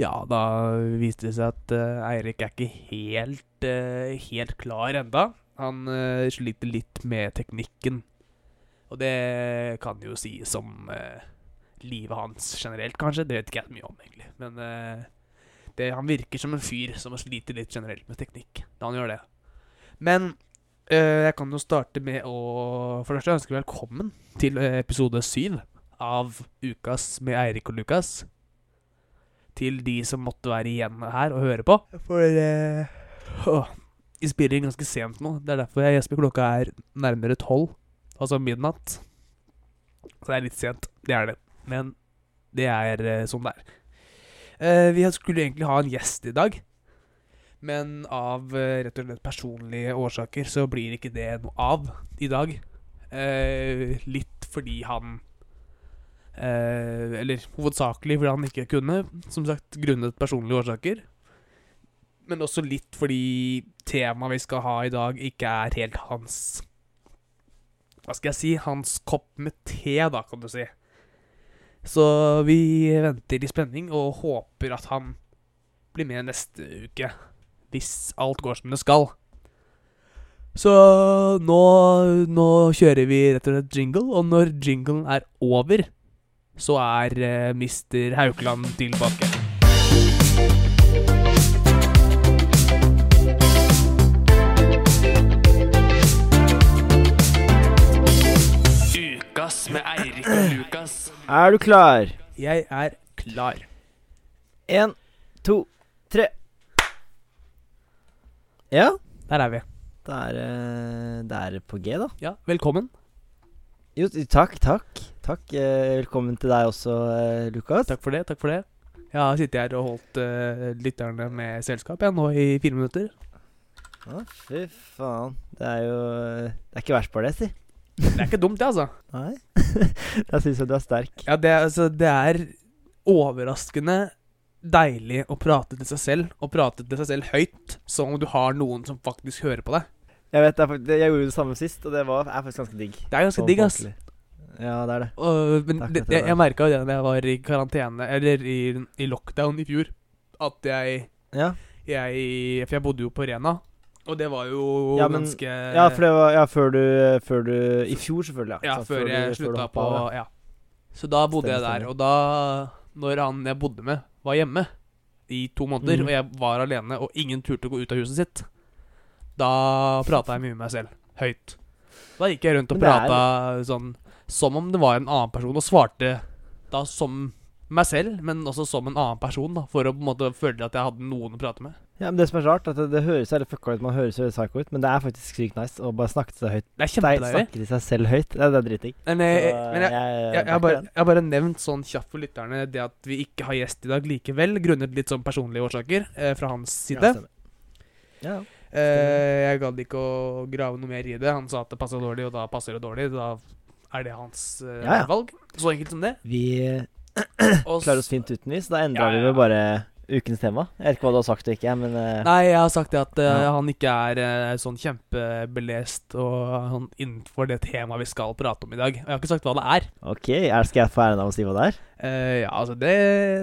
Ja, da viste det seg at uh, Eirik er ikke helt, uh, helt klar enda. Han uh, sliter litt med teknikken. Og det kan jo sies om livet hans generelt, kanskje. Det vet ikke jeg mye om, egentlig. Men det, han virker som en fyr som sliter litt generelt med teknikk. Da han gjør det. Men jeg kan jo starte med å For det første ønske velkommen til episode syv av Ukas med Eirik og Lukas. Til de som måtte være igjen her og høre på. For eh, åh, vi spiller ganske sent nå. Det er derfor jeg gjesper. Klokka er nærmere tolv. Altså midnatt. Så det er litt sent. Det er det. Men det er eh, sånn det er. Eh, vi skulle egentlig ha en gjest i dag. Men av eh, rett og slett personlige årsaker så blir ikke det noe av i dag. Eh, litt fordi han eh, Eller hovedsakelig fordi han ikke kunne. Som sagt grunnet personlige årsaker. Men også litt fordi temaet vi skal ha i dag, ikke er helt hans Hva skal jeg si? Hans kopp med te, da, kan du si. Så vi venter i spenning og håper at han blir med neste uke. Hvis alt går som det skal. Så nå, nå kjører vi rett og slett jingle, og når jinglen er over, så er eh, Mr. Haukeland tilbake. Ukas med Eirik og Lukas. Er du klar? Jeg er klar. Én, to, tre. Ja, Der er vi. det er, eh, det er på G, da. Ja, velkommen. Jo, takk, takk. Takk. eh, Velkommen til deg også, eh, Lukas. Takk for det. takk for det Jeg har sittet her og holdt uh, lytterne med selskap jeg, nå i fire minutter. Å, fy faen. Det er jo Det er ikke verst bare det, si. Det er ikke dumt, det, altså. Nei. Jeg syns du er sterk. Ja, det, altså, det er overraskende deilig å prate til seg selv, og prate til seg selv høyt, som om du har noen som faktisk hører på deg. Jeg vet, jeg gjorde det samme sist, og det var, er faktisk ganske digg. Det er ganske Sånn digg, ass. Ja, det er det. Og, men Takk, det, jeg, jeg merka jo det da jeg var i karantene, eller i, i lockdown i fjor, at jeg, Ja, jeg For jeg bodde jo på Rena, og det var jo Ja, men- ganske ja for det var ja, før du, før du I fjor, selvfølgelig. Ja, Sant? før før, jeg du slutta på av, Ja. Så da bodde Stemmer, jeg der, og da Når han jeg bodde med, var hjemme i to måneder, mm. og jeg var alene, og ingen turte å gå ut av huset sitt, da prata jeg mye med meg selv. Høyt. Da gikk jeg rundt og Men prata sånn som om det var en annen person, og svarte da som meg selv, men også som en annen person, da, for å på en måte føle at jeg hadde noen å prate med. Ja, men Det som er rart, at det, det høres veldig fucka ut, man høres veldig psycho ut, men det er faktisk sykt nice å bare snakke til seg høyt. Det er Dei- kjempedeilig. Snakke til seg selv høyt. Det, det er dritdigg. Men, jeg, men jeg, jeg, jeg, har bare, jeg har bare nevnt sånn kjapt for lytterne det at vi ikke har gjest i dag likevel, grunnet litt sånn personlige årsaker eh, fra hans side. Ja, ja. eh, jeg gadd ikke å grave noe mer i det. Han sa at det passa dårlig, og da passer det dårlig. Da er det hans uh, Ja, ja. valg. Så enkelt som det. Vi klarer oss fint uten vis. Da endra vi med vel bare ukens tema. Jeg vet ikke hva du har sagt og ikke, men uh, Nei, jeg har sagt det at uh, han ikke er sånn kjempebelest og sånn innenfor det temaet vi skal prate om i dag. Og jeg har ikke sagt hva det er. OK. Er, skal jeg få æren av å si hva det er? Ja, altså, det,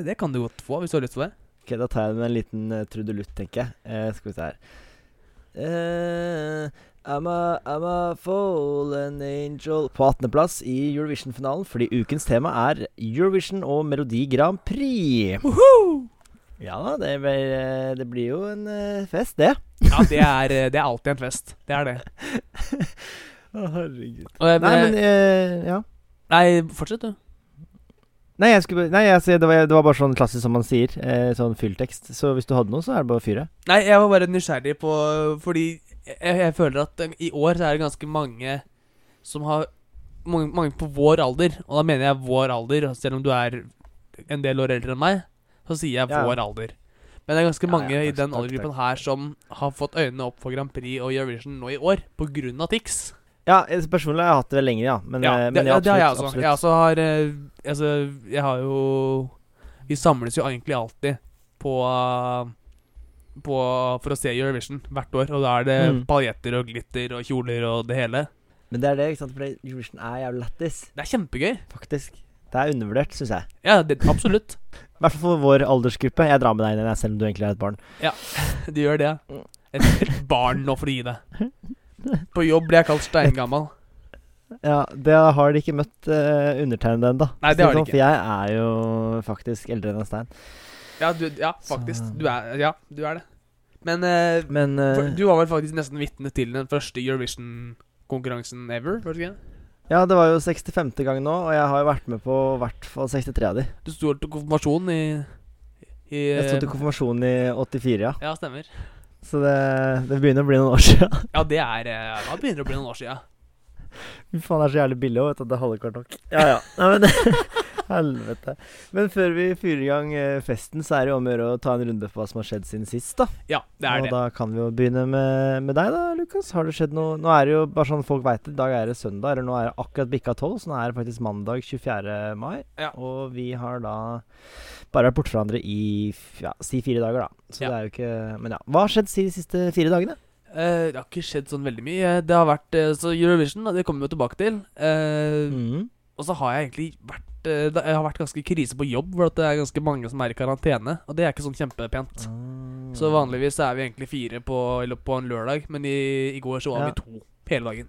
det kan du godt få, hvis du har lyst til det. Ok, Da tar jeg det med en liten uh, trudelutt, tenker jeg. Skal vi se her Eh, I'm a, I'm a fallen angel På 18.-plass i Eurovision-finalen fordi ukens tema er Eurovision og Melodi Grand Prix. Ja da, det blir, eh, det blir jo en eh, fest, det. Ja, det er, eh, det er alltid en fest. Det er det. Å, herregud. Jeg, Nei, men eh, Ja. Nei, fortsett, du. Nei, jeg skulle, nei jeg, det, var, det var bare sånn klassisk som man sier. Eh, sånn fylltekst. Så hvis du hadde noe, så er det bare å fyre. Nei, jeg var bare nysgjerrig på Fordi jeg, jeg føler at eh, i år så er det ganske mange som har mange, mange på vår alder, og da mener jeg vår alder, selv om du er en del år eldre enn meg, så sier jeg Ja. vår alder. Men det er ganske mange ja, i takk, den aldergruppen aldersgruppen her som har fått øynene opp for Grand Prix og Eurovision nå i år, av Tix. Ja, personlig har jeg hatt det lenger, ja. Men, ja, eh, det, men ja, det har jeg absolutt, også. absolutt. Jeg også har eh, Altså, jeg har jo Vi samles jo egentlig alltid på uh, på, For å se Eurovision hvert år, og da er det Mm. paljetter og glitter og kjoler og det hele. Men det er det, ikke sant. For Eurovision er jævlig lættis, Det er kjempegøy. faktisk. Det er undervurdert, syns jeg. Ja, det, absolutt. I hvert fall for vår aldersgruppe. Jeg drar med deg inn, selv om du egentlig er et barn. Ja, Du gjør det. ja. Et, et barn nå, for å gi det. På jobb blir jeg kalt steingammal. Ja, det har de ikke møtt uh, undertegnede ennå. For jeg er jo faktisk eldre enn en stein. Ja, du, ja faktisk. Så- Du er, ja, du er det. Men, uh, Men uh, for, du var vel faktisk nesten vitne til den første Eurovision-konkurransen ever? Var det ikke? Ja, det var jo 65. gang nå, og jeg har jo vært med på i hvert fall 63 av de. Du sto til konfirmasjon i, i Jeg sto til konfirmasjon i 84, ja. Ja, stemmer. Så det, det begynner å bli noen år siden. Ja, det er Ja, det begynner å bli noen år sia. Fy faen, det er så jævlig billig òg, vet du. at Det halve kvart nok. Ja, ja. Nei, men Helvete. Men før vi fyrer i gang eh, festen, så er det jo om å gjøre å ta en runde på hva som har skjedd siden sist, da. Ja, det er og det. da kan vi jo begynne med, med deg, da, Lukas. Har det skjedd noe Nå er det jo, bare sånn folk veit det, i dag er det søndag, eller nå er det akkurat bikka tolv, så nå er det faktisk mandag 24. mai. Ja. Og vi har da bare vært borte fra hverandre i ja, si fire dager, da. Så Ja. det er jo ikke Men ja. Hva har skjedd de siste fire dagene? Uh, det har ikke skjedd sånn veldig mye. Det har vært eh, Så Eurovision, det kommer vi jo tilbake til. Uh, Mm. Og så har jeg egentlig vært eh, da- Jeg har vært ganske krise på jobb, for det er ganske mange som er i karantene. Og det er ikke sånn kjempepent. Mm. Så vanligvis er vi egentlig fire på, eller på en lørdag, men i, i går så var Ja. vi to hele dagen.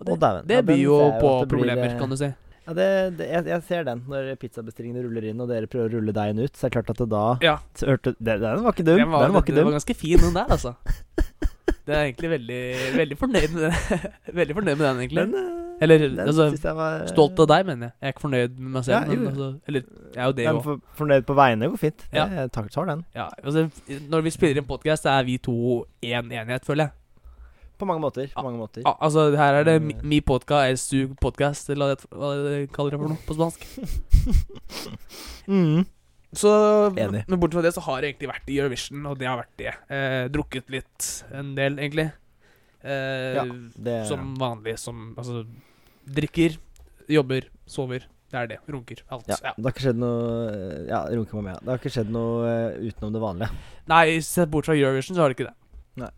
Og det, oh, det byr jo på problemer, eh, kan du si. Ja, det, det, jeg, jeg ser den når pizzabestillingene ruller inn, og dere prøver å rulle deigen ut. Så er det klart at det da Ja. hørte, det, Den var ikke dum. Den var, den var ikke det, det var ganske fin, den der, altså. Det er egentlig veldig Veldig fornøyd med den, veldig fornøyd med den egentlig. Den, eh, Eller den altså var Stolt av deg, mener jeg. Jeg er ikke fornøyd med meg selv. Ja, men altså, eller jeg er jo det òg. for, Fornøyd på vegne går fint. Ja. Jeg tar, tar den. Ja, altså, når vi spiller inn podkast, er vi to én enhet, føler jeg. På mange måter. På mange måter. Ah, altså, her er det Mm. mi, mi podka, su podcast, eller hva det- kaller det for noe på spansk. Mm. Så, Enig. Men bortsett fra det så har jeg egentlig vært i Eurovision, og det har vært det. Eh, drukket litt en del, egentlig. Eh, Ja, det Som vanlig. Som altså Drikker, jobber, sover. Det er det. Runker. Alt. ja, Ja. Det har ikke skjedd noe eh, Ja, runker meg med. Det har ikke skjedd noe eh, utenom det vanlige. Nei, sett bort fra Eurovision, så har det ikke det. Nei.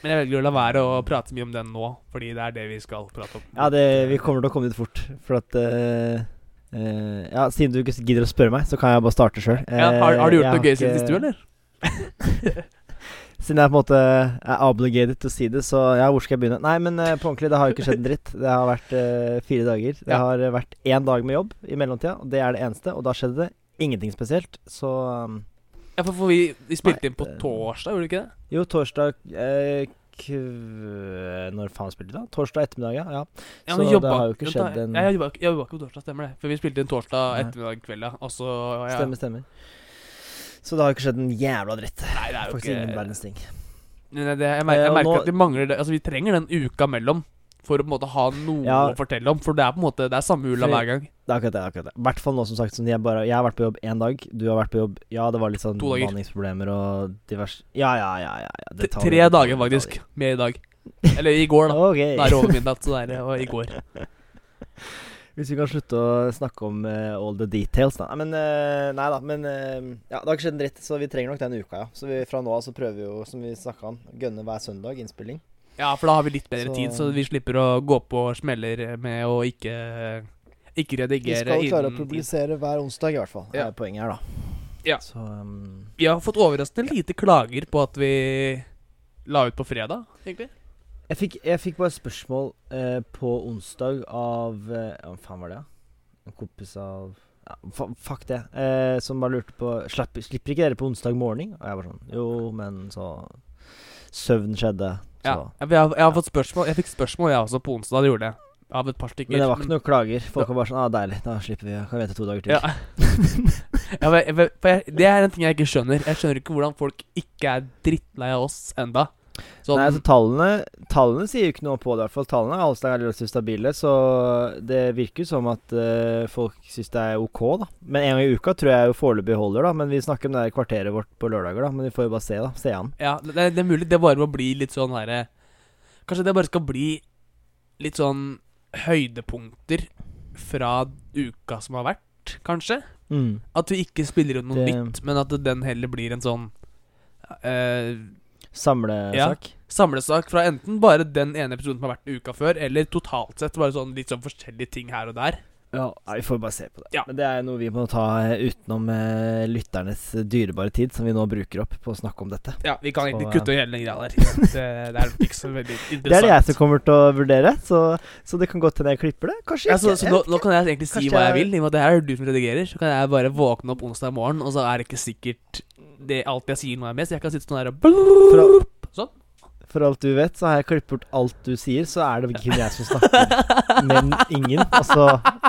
Men jeg velger å la være å prate mye om den nå, fordi det er det vi skal prate om. Ja, det, vi kommer til å komme dit fort. For at eh, eh, Ja, siden du ikke gidder å spørre meg, så kan jeg bare starte sjøl. Ja, har, har du gjort noe gøy siden sist, du, eller? Siden jeg på en måte er obligated til å si det, så ja, hvor skal jeg begynne? Nei, men uh, på ordentlig, det har jo ikke skjedd en dritt. Det har vært eh, fire dager. Det Ja. har eh, vært én dag med jobb i mellomtida, og det er det eneste. Og da skjedde det ingenting spesielt. Så um, Ja, for, for vi, vi spilte Nei, inn på torsdag, gjorde vi ikke det? jo, torsdag eh. Når faen spilte vi da? Torsdag ettermiddag, ja. ja. Så men det jobba- har jo ikke skjedd en- Jeg jobba jobba ikke på torsdag, stemmer det. For vi spilte inn torsdag ettermiddag kveld, ja. Og så ja. Stemmer, stemmer. Så det har jo ikke skjedd en jævla dritt. Nei, det er jo Faktisk ingen verdens ting. Nei, det, jeg, mer, Eh, jeg merker nå- at vi mangler det Altså, vi trenger den uka mellom for å på en måte ha noe Ja. å fortelle om. For det er på en måte Det er samme ulla hver gang. Det er akkurat det. akkurat det. I hvert fall nå, som sagt. Sånn, jeg, bare, jeg har vært på jobb én dag. Du har vært på jobb Ja, det var litt sånn bemanningsproblemer og diverse Ja, ja, ja. ja, ja. Det tar Tre dager, faktisk. Med i dag. Eller i går, da. Ok. Da er det over midnatt, så det er. Og i går. Hvis vi kan slutte å snakke om uh, all the details, da. Men uh, Nei da. Men uh, ja, det har ikke skjedd en dritt, så vi trenger nok den uka, ja. Så vi, fra nå av så prøver vi jo, som vi snakka om, gønne hver søndag innspilling. Ja, for da har vi litt bedre Så- tid, så vi slipper å gå på smeller med å ikke Ikke redigere. Vi skal klare å publisere hver onsdag, i hvert fall. Ja. er poenget her, da. Ja. Så um, Vi har fått overraskende lite klager på at vi la ut på fredag, egentlig. Jeg fikk, jeg fikk bare spørsmål eh, på onsdag av eh, hva faen var det? da? En kompis av ja, Fuck det. Eh, som bare lurte på Slipper ikke dere på onsdag morgen? Og jeg var sånn Jo, men så Søvn skjedde. Ja, jeg, jeg, jeg har fått spørsmål Jeg fikk spørsmål, jeg også, på onsdag. Det gjorde jeg. Av et par stykker. Men det var ikke noen klager. Folk var bare sånn ah, deilig, da slipper vi. Kan vente to dager til. Ja. ja, for jeg- for det er en ting jeg ikke skjønner. Jeg skjønner ikke hvordan folk ikke er drittlei av oss enda. Sånn, Nei, altså Tallene Tallene sier jo ikke noe på det. i hvert fall Tallene er alle relativt stabile, så det virker som at uh, folk syns det er ok, da. Men en gang i uka tror jeg jo foreløpig holder, da. Men vi snakker om det her kvarteret vårt på lørdager, da. Men vi får jo bare se, da. Se an. ja, det, det er mulig det bare må bli litt sånn herre Kanskje det bare skal bli litt sånn høydepunkter fra uka som har vært, kanskje? Mm. At vi ikke spiller ut noe Det- nytt, men at den heller blir en sånn eh, Samlesak. Ja, samlesak fra enten bare den ene episoden som har vært uka før, eller totalt sett bare sånn litt sånn forskjellige ting her og der. Ja, Vi får bare se på det. Ja. Men det er noe vi må ta eh, utenom eh, lytternes dyrebare tid, som vi nå bruker opp på å snakke om dette. Ja, vi kan egentlig eh, kutte hele den greia der. Det, det er ikke så veldig interessant. Det er det jeg som kommer til å vurdere, så, så det kan godt hende jeg klipper det. Kanskje ja, så, så nå, nå kan jeg egentlig si Kanskje hva jeg vil, i og med at det er du som redigerer. Så kan jeg bare våkne opp onsdag morgen, og så er det ikke sikkert det alt jeg sier nå er med, så jeg kan sitte sånn her og blurp, Sånn. For alt du vet, så har jeg klippet bort alt du sier, så er det kun jeg som snakker, men ingen. Og så,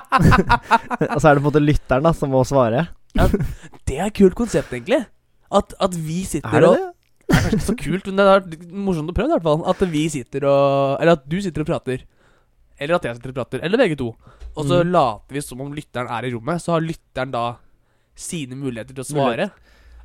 og så er det på en måte lytteren da som må svare. ja, Det er et kult konsept, egentlig. At, at vi sitter Er det og det? Det er kanskje ikke så kult, men det er morsomt å prøve, i hvert fall. At vi sitter og Eller at du sitter og prater. Eller at jeg sitter og prater. Eller begge to. Og så Mm. later vi som om lytteren er i rommet. Så har lytteren da sine muligheter til å svare.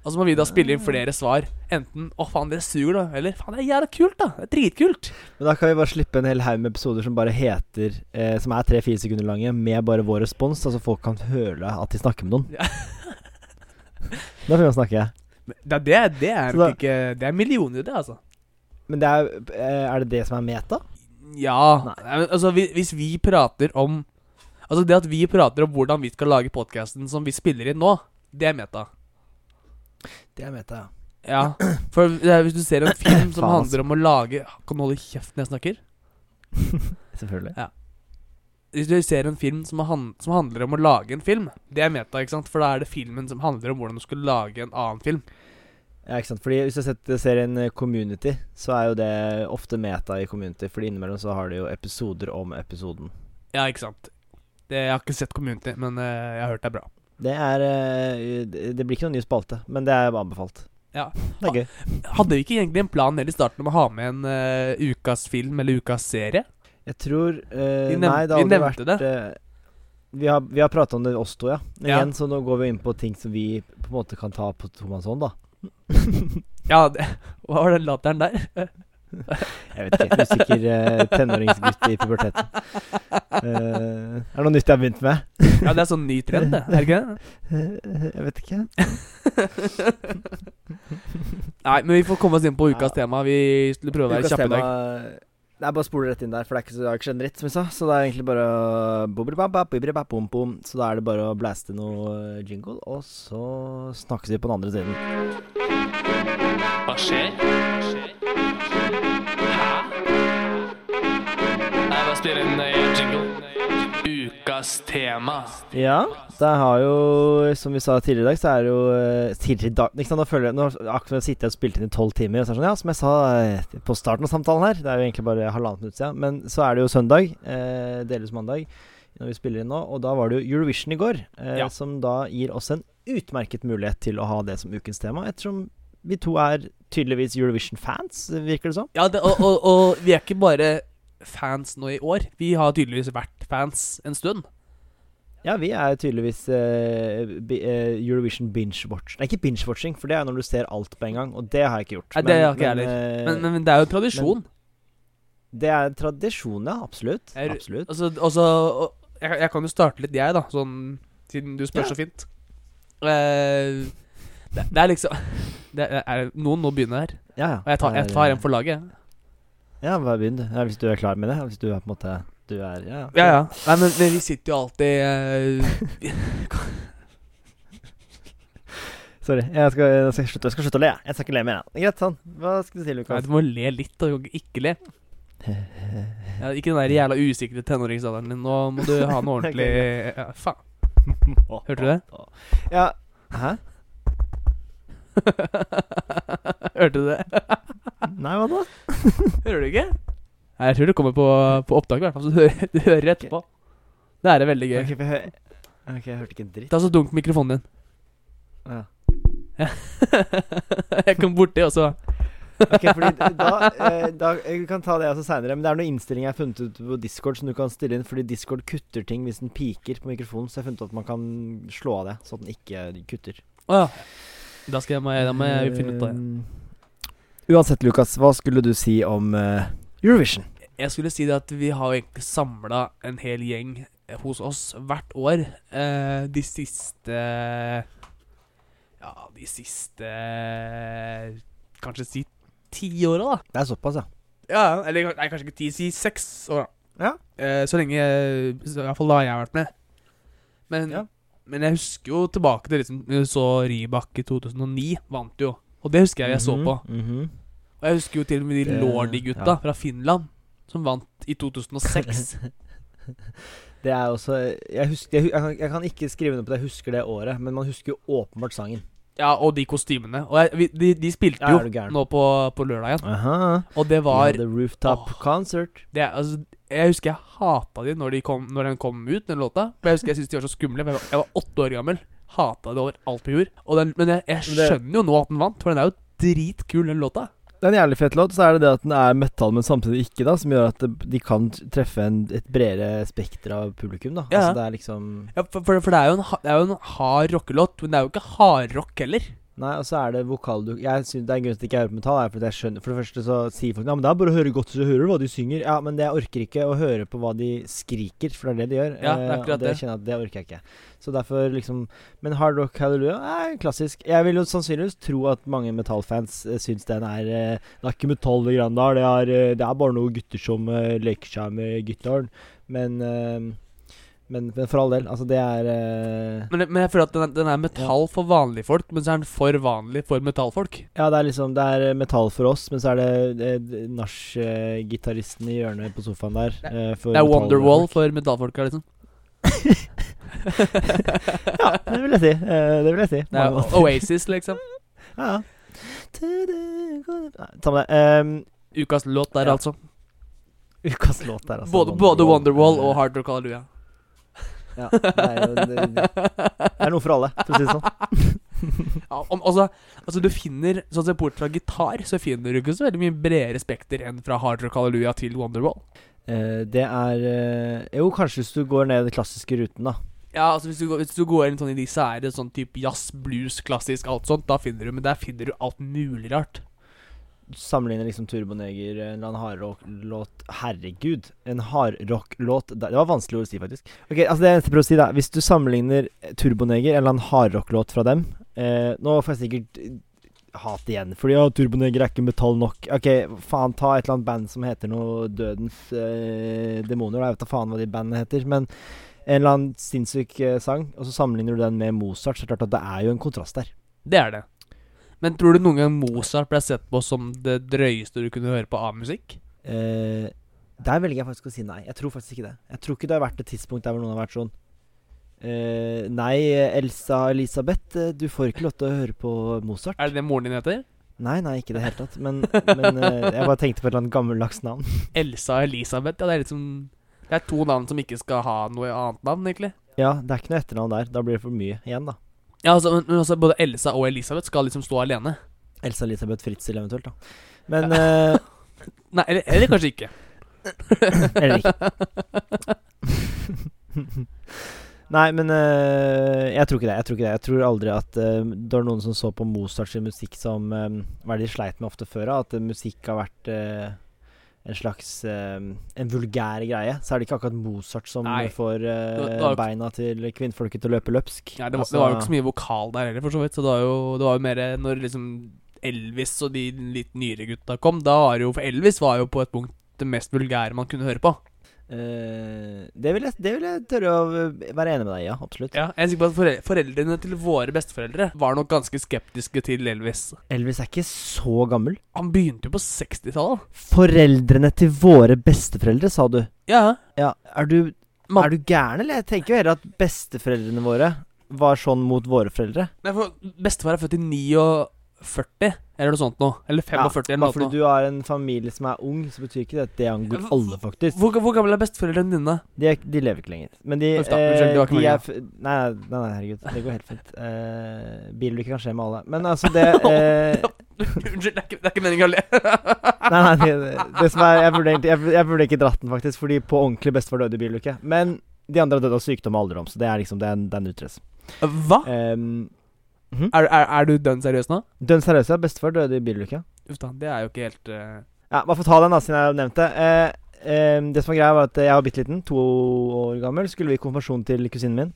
Og så må vi da spille inn flere svar. Enten 'Å, faen, det suger', da. Eller 'Faen, det er jævla kult', da. Det er dritkult. Men da kan vi bare slippe en hel haug med episoder som bare heter eh, Som er tre-fire sekunder lange, med bare vår respons, altså folk kan høre at de snakker med noen. Ja. da får vi snakke. Men Det, det, er- det er da- ikke Det er millioner, det, altså. Men det er, eh, er det det som er meta? Ja. Nei. Altså, hvis vi prater om Altså, det at vi prater om hvordan vi skal lage podkasten som vi spiller inn nå, det er meta. Det er meta, ja. Ja, for hvis du ser en film som Faen, handler om å lage Kan du holde kjeft når jeg snakker? Selvfølgelig. Hvis du ser en film som, han, som handler om å lage en film, det er meta, ikke sant? For da er det filmen som handler om hvordan du skal lage en annen film. Ja, ikke sant. Fordi Hvis du ser, ser serien eh, Community, så er jo det ofte meta i Community. Fordi innimellom så har de jo episoder om episoden. Ja, ikke sant? Det, jeg har ikke sett Community, men uh, jeg har hørt det er bra. Det er eh, Det blir ikke noen ny spalte, men det er anbefalt. Ja. Det er gøy. Hadde vi ikke egentlig en plan helt i starten om å ha med en uh, ukas film eller ukas serie? Jeg tror uh, Vi, nevnte, Nei, det har aldri vært det. Vi har, vi har prata om det oss to, ja. Ja. igjen, så nå går vi inn på ting som vi på en måte kan ta på tomannshånd, da. Ja, det, hva var den latteren der? Jeg vet ikke. Usikker eh, tenåringsgutt i puberteten. Uh, er det noe nytt jeg har begynt med? Ja, det er sånn ny trend, det. Er det ikke det? Eh, jeg vet ikke. Nei, men vi får komme oss inn på ukas tema. Vi skulle prøve å være kjappe i dag. Det er bare å spole rett inn der, for det er ikke så, det er ikke skjedd en dritt, som vi sa. Så det er egentlig bare å. Så da er det bare å blaste noe jingle, og så snakkes vi på den andre siden. Hva skjer? Hva Nei, Ukas tema. Ja, det har jo, som vi sa tidligere i dag, så er det jo eh, Tidligere i dag ikke sant, Nå føler jeg Nå akkurat jeg sitter og spilt inn i tolv timer, og så er sånn Ja, som jeg sa eh, på starten av samtalen her, det er jo egentlig bare halvannet minutt siden, men så er det jo søndag, eh, deles mandag, når vi spiller inn nå, og da var det jo Eurovision i går, eh, Ja. som da gir oss en utmerket mulighet til å ha det som ukens tema, ettersom vi to er tydeligvis Eurovision-fans, virker det som. Ja, det, og, og, og vi er ikke bare fans nå i år. Vi har tydeligvis vært fans en stund. Ja, vi er tydeligvis uh, Eurovision binge-watch Nei, ikke binge-watching, for det er når du ser alt på en gang, og det har jeg ikke gjort. Nei, det har ikke jeg heller. eh, Men, men, men det er jo tradisjon. Det er tradisjon, ja. Absolutt. Er- absolutt. Altså, altså jeg, jeg kan jo starte litt, jeg, da. Sånn siden du spør Ja. så fint. Uh, det, det er liksom det er, Noen må begynne her. Ja, ja. Og jeg tar, jeg tar en for laget. Ja, bare begynn, du. Ja, hvis du er klar med det. Hvis du er på en måte Du er Ja, Ja, ja. Nei, men, vi sitter jo alltid uh, Sorry. Jeg skal, jeg, skal slutte, jeg skal slutte å le. jeg. Skal ikke le mer. jeg. Greit, sånn. Hva skal du si, Lukas? Nei, du må le litt, og ikke le. Ja, ikke den der jævla usikre tenåringsalderen din. Nå må du ha noe ordentlig ja, Faen. Hørte du det? Ja. Hæ? Hørte du det? Nei, hva da? Hører du ikke? Nei, Jeg tror det kommer på, på opptak, i hvert fall. Så du hører, du hører etterpå. Det er veldig gøy. Ok, for jeg, hø- ok, jeg hørte ikke en dritt. Ta så dunk mikrofonen din. Ja. jeg kom borti, og så Ok, fordi da, eh, da Jeg kan ta det altså seinere, men det er noen innstillinger jeg har funnet ut på Discord som du kan stille inn, fordi Discord kutter ting hvis den piker på mikrofonen, så jeg har funnet ut at man kan slå av det, så at den ikke kutter. Å ja. Da skal jeg, må jeg, da må jeg finne ut av det. Eh, Uansett, Lukas, hva skulle du si om eh, Eurovision? Jeg skulle si det at vi har egentlig samla en hel gjeng hos oss hvert år eh, de siste Ja, de siste Kanskje si ti åra, da. Det er såpass, ja. Ja, eller nei, kanskje ikke ti, si seks år. da. Ja. Eh, så lenge I hvert fall da har jeg vært med. Men, Ja. Men jeg husker jo tilbake til liksom så Rybak i 2009, vant jo. Og det husker jeg jeg så på. på. -hmm. Og jeg husker jo til og med de Lordi-gutta ja. fra Finland, som vant i 2006. Det er også Jeg, husker, jeg, jeg, kan, jeg kan ikke skrive noe på det, jeg husker det året, men man husker jo åpenbart sangen. Ja, og de kostymene. Og jeg, vi, de, de spilte jo ja, nå på, på lørdag igjen. Aha. Og det var The Rooftop Åh. Concert. det, altså, Jeg husker jeg hata de når, de kom, når den kom ut, den låta. For jeg husker jeg syntes de var så skumle. Jeg var, jeg var åtte år gammel. Hata det over alt på jord. Den, men jeg, jeg skjønner jo nå at den vant, for den er jo dritkul, den låta. Det er en jævlig fet låt. Så er det det at den er metal, men samtidig ikke, da. Som gjør at de kan treffe en, et bredere spekter av publikum, da. Ja. Altså det er liksom Ja, for, for, for det, er en, det er jo en hard rockelåt, men det er jo ikke hardrock heller. Nei, og så er det vokalduk... Jeg synes Det er en grunn til at jeg ikke hører på metall. Er fordi jeg skjønner For det første så sier folk Ja, men det er bare å høre godt, så hører du hva de synger. Ja, men det, jeg orker ikke å høre på hva de skriker, for det er det de gjør. Ja, det er Eh, akkurat og det det. kjenner jeg at det orker jeg ikke. Så derfor liksom Men Hard Rock Hallelujah er klassisk. Jeg vil jo sannsynligvis tro at mange metallfans uh, syns den er eh, Det er ikke metall, det Grandal. Det er, eh, det er bare noen gutter som eh, leker seg med gitaren. Men eh, men, men for all del, altså det er uh... Men, men jeg føler at den er, den er metall for vanlige folk, men så er den for vanlig for metallfolk. Ja, det er liksom Det er metall for oss, men så er det, det nachgitaristen i hjørnet på sofaen der. Eh, for Det er Wonderwall for metallfolka, liksom. Ja, det vil jeg si. Uh, det vil jeg si. Det er Oasis, liksom. Ja, Ta med det. Um, Ukas låt der, Ja. altså. ukas låt der, altså. Både, både Wonderwall og Eh, Hard Rock Hallelujah. Ja, det er jo det, det er noe for alle, for å si det sånn. Ja, om, altså, altså du finner Sånn som bort fra gitar, så finner du ikke så veldig mye bredere spekter enn fra Hard Rock Hallelujah til Wonderwall. Eh, det er eh, Jo, kanskje hvis du går ned den klassiske ruten, da. Ja, altså hvis du, går- hvis du går inn sånn i de sære sånn type jazz, blues, klassisk, alt sånt, da finner du Men der finner du alt mulig rart. Sammenligner liksom Turboneger, en eller annen hardrock-låt Herregud, en hardrock-låt Det var vanskelig ord å si, faktisk. Ok, altså Det eneste jeg prøver å si, da Hvis du sammenligner Turboneger, en eller annen hardrock-låt fra dem eh, Nå får jeg sikkert eh, hat igjen, fordi ja, Turboneger er ikke metall nok. Ok, faen, ta et eller annet band som heter noe Dødens eh, Demoner. Jeg vet da faen hva de bandene heter. Men en eller annen sinnssyk eh, sang, og så sammenligner du den med Mozart, så er det klart at det er jo en kontrast der. Det er det. Men tror du noen gang Mozart ble sett på som det drøyeste du kunne høre på av musikk? Eh, der velger jeg faktisk å si nei. Jeg tror faktisk ikke det. Jeg tror ikke det har vært et tidspunkt der hvor noen har vært sånn eh, Nei, Elsa Elisabeth, eh, du får ikke lov til å høre på Mozart. Er det det moren din heter? Nei, nei, ikke i det hele tatt. Men, men eh, jeg bare tenkte på et eller annet gammeldags navn. Elsa Elisabeth? Ja, det er liksom Det er to navn som ikke skal ha noe annet navn, egentlig. Ja, det er ikke noe etternavn der. Da blir det for mye igjen, da. Ja, altså, men, men altså, Både Elsa og Elisabeth skal liksom stå alene. Elsa Elisabeth Fritzel eventuelt, da. Men eh, Nei, eller, eller kanskje ikke. Eller ikke. Nei, men eh, jeg tror ikke det. Jeg tror ikke det Jeg tror aldri at eh, det var noen som så på Mozarts musikk som eh, Hva er det de sleit med ofte før? da? At eh, musikk har vært eh, en slags eh, En vulgær greie. Så er det ikke akkurat Mozart som Nei. får uh, Det det beina til kvinnfolket til å løpe løpsk. Nei, det, var, Altså, det var jo ikke så mye vokal der heller, for så vidt. Så det var jo, det var jo mer når liksom Elvis og de litt nyere gutta kom. Da var jo For Elvis var jo på et punkt det mest vulgære man kunne høre på. Eh, det, vil jeg, det vil jeg tørre å være enig med deg i, ja. Absolutt. Ja, Jeg er sikker på at foreldrene til våre besteforeldre var nok ganske skeptiske til Elvis. Elvis er ikke så gammel. Han begynte jo på 60-tallet. Foreldrene til våre besteforeldre, sa du. Ja. Ja, er du, er du gæren, eller? Jeg tenker jo heller at besteforeldrene våre var sånn mot våre foreldre. Nei, for Bestefar er født i 49, eller noe sånt noe. Eller 45, Ja, eller noe. fordi du har en familie som er ung, så betyr ikke det at det angår alle, faktisk. Hvor, hvor gamle er besteforeldrene dine? De, de lever ikke lenger. Men de, Uff da, eh, de er f nei, nei, nei, herregud. Det går helt fint. Eh, Bilulykker kan skje med alle. Men altså, det eh, Unnskyld, det er ikke, det er ikke meningen å le. Nei, nei, det, det som er Jeg burde egentlig Jeg, jeg burde ikke dratt den, faktisk, fordi på ordentlig bestefar døde i bilulykke. Men de andre har dødd av sykdom og alderdom, så det er liksom den er en, det er en utress. Hva? Um, mhm. Er, er, er du dønn seriøs nå? Dønn seriøs, ja. Bestefar døde i bilulykke. Uff da, det er jo ikke helt uh... Ja, bare få ta den, da, siden jeg har nevnt det. Eh, eh, det som var greia, var at jeg var bitte liten, to år gammel. Skulle vi i konfirmasjon til kusinen min.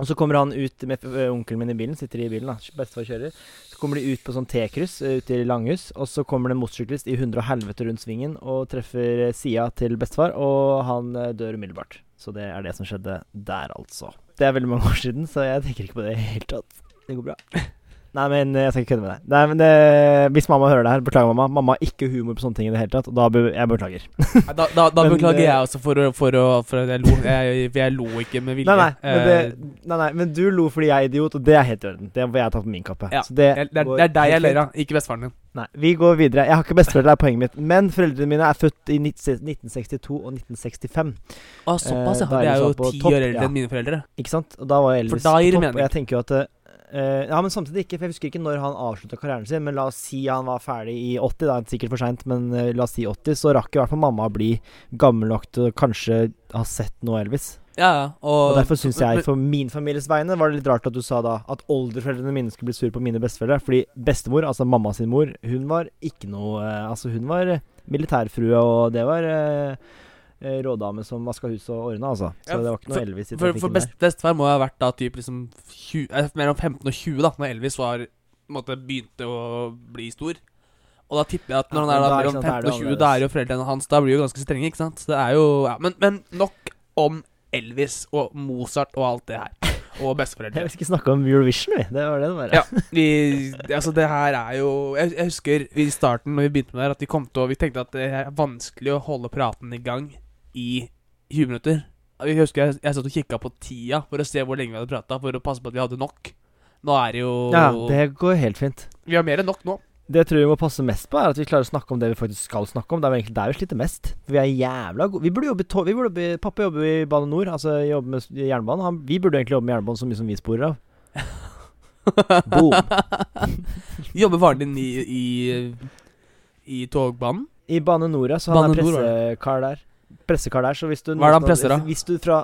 Og så kommer han ut med eh, onkelen min i bilen, sitter i bilen, da. Bestefar kjører. Så kommer de ut på sånn T-kryss eh, ute i Langhus, og så kommer det en motorsyklist i hundre og helvete rundt svingen og treffer sida til bestefar, og han dør umiddelbart. Så det er det som skjedde der, altså. Det er veldig mange år siden, så jeg tenker ikke på det i det hele tatt. Det går bra. Nei, men eh, jeg skal ikke kødde med deg. Nei, men det, Hvis mamma hører det her, beklager mamma. Mamma har ikke humor på sånne ting i det hele tatt. Og da be jeg beklager. Nei, Da, da, da Men, beklager eh, jeg også for, for, for at jeg lo. Jeg, for jeg lo ikke med vilje. Nei, nei, det, Eh, nei, nei, men du lo fordi jeg er idiot, og det er helt i orden. Det får jeg ta på min kappe. Ja, Så det, jeg, det, er, deg jeg ler av, ikke bestefaren din. Nei, vi går videre. Jeg har ikke besteforeldre, det er poenget mitt. Men foreldrene mine er født i 19- 1962 og 1965. Å, såpass, ja. Eh, De er jo sånn ti år eldre enn mine foreldre. Ikke sant? Og da var Elvis på topp. Og jeg tenker jo at eh, Ja, men samtidig ikke, for jeg husker ikke når han avslutta karrieren sin. Men la oss si han var ferdig i 80, da. er det Sikkert for seint, men uh, la oss si 80. Så rakk i hvert fall mamma å bli gammel nok til å kanskje ha sett noe Elvis. Ja, ja. Og, Og derfor syns jeg, for min families vegne, var det litt rart at du sa da at oldeforeldrene mine skulle bli sur på mine besteforeldre. Fordi bestemor, altså mamma sin mor, hun var ikke noe eh, Altså, hun var militærfrue, og det var eh, rådame som vaska huset og ordna, altså. Så Ja, det var ikke noe Elvis i For, for best, der. bestefar må ha vært da typ liksom 20, eh, mellom 15 og 20, da Når Elvis var måtte, begynte å bli stor. Og da tipper jeg at når Ja, han er da mellom sant, er 15 og 20, da er jo foreldrene hans Da blir jo ganske strenge, ikke sant? Så det er jo ja, men, men nok om Elvis og Mozart og alt det her. Og besteforeldre. vil ikke snakke om Eurovision, vi. Det var det det var. Ja, vi, altså det her er jo jeg, jeg husker i starten Når vi begynte med det her, at vi kom til å Vi tenkte at det er vanskelig å holde praten i gang i 20 minutter. Jeg husker jeg, jeg satt og kikka på tida for å se hvor lenge vi hadde prata, for å passe på at vi hadde nok. Nå er det jo Ja, det går helt fint. Vi har mer enn nok nå. Det jeg tror vi må passe mest på, er at vi klarer å snakke om det vi faktisk skal snakke om. Det er egentlig der vi sliter mest. For vi er jævla gode. Vi burde jobbe i. Vi burde jobbe, pappa jobber i Bane Nor, altså jobber med jernbanen. Han, vi burde egentlig jobbe med jernbanen så mye som vi sporer av. Boom. Jobber faren din i, i, i togbanen? I Bane Nor, ja. Så han Bane er pressekar der. Pressekar der, så hvis du Hva er det han presser, da? Hvis du fra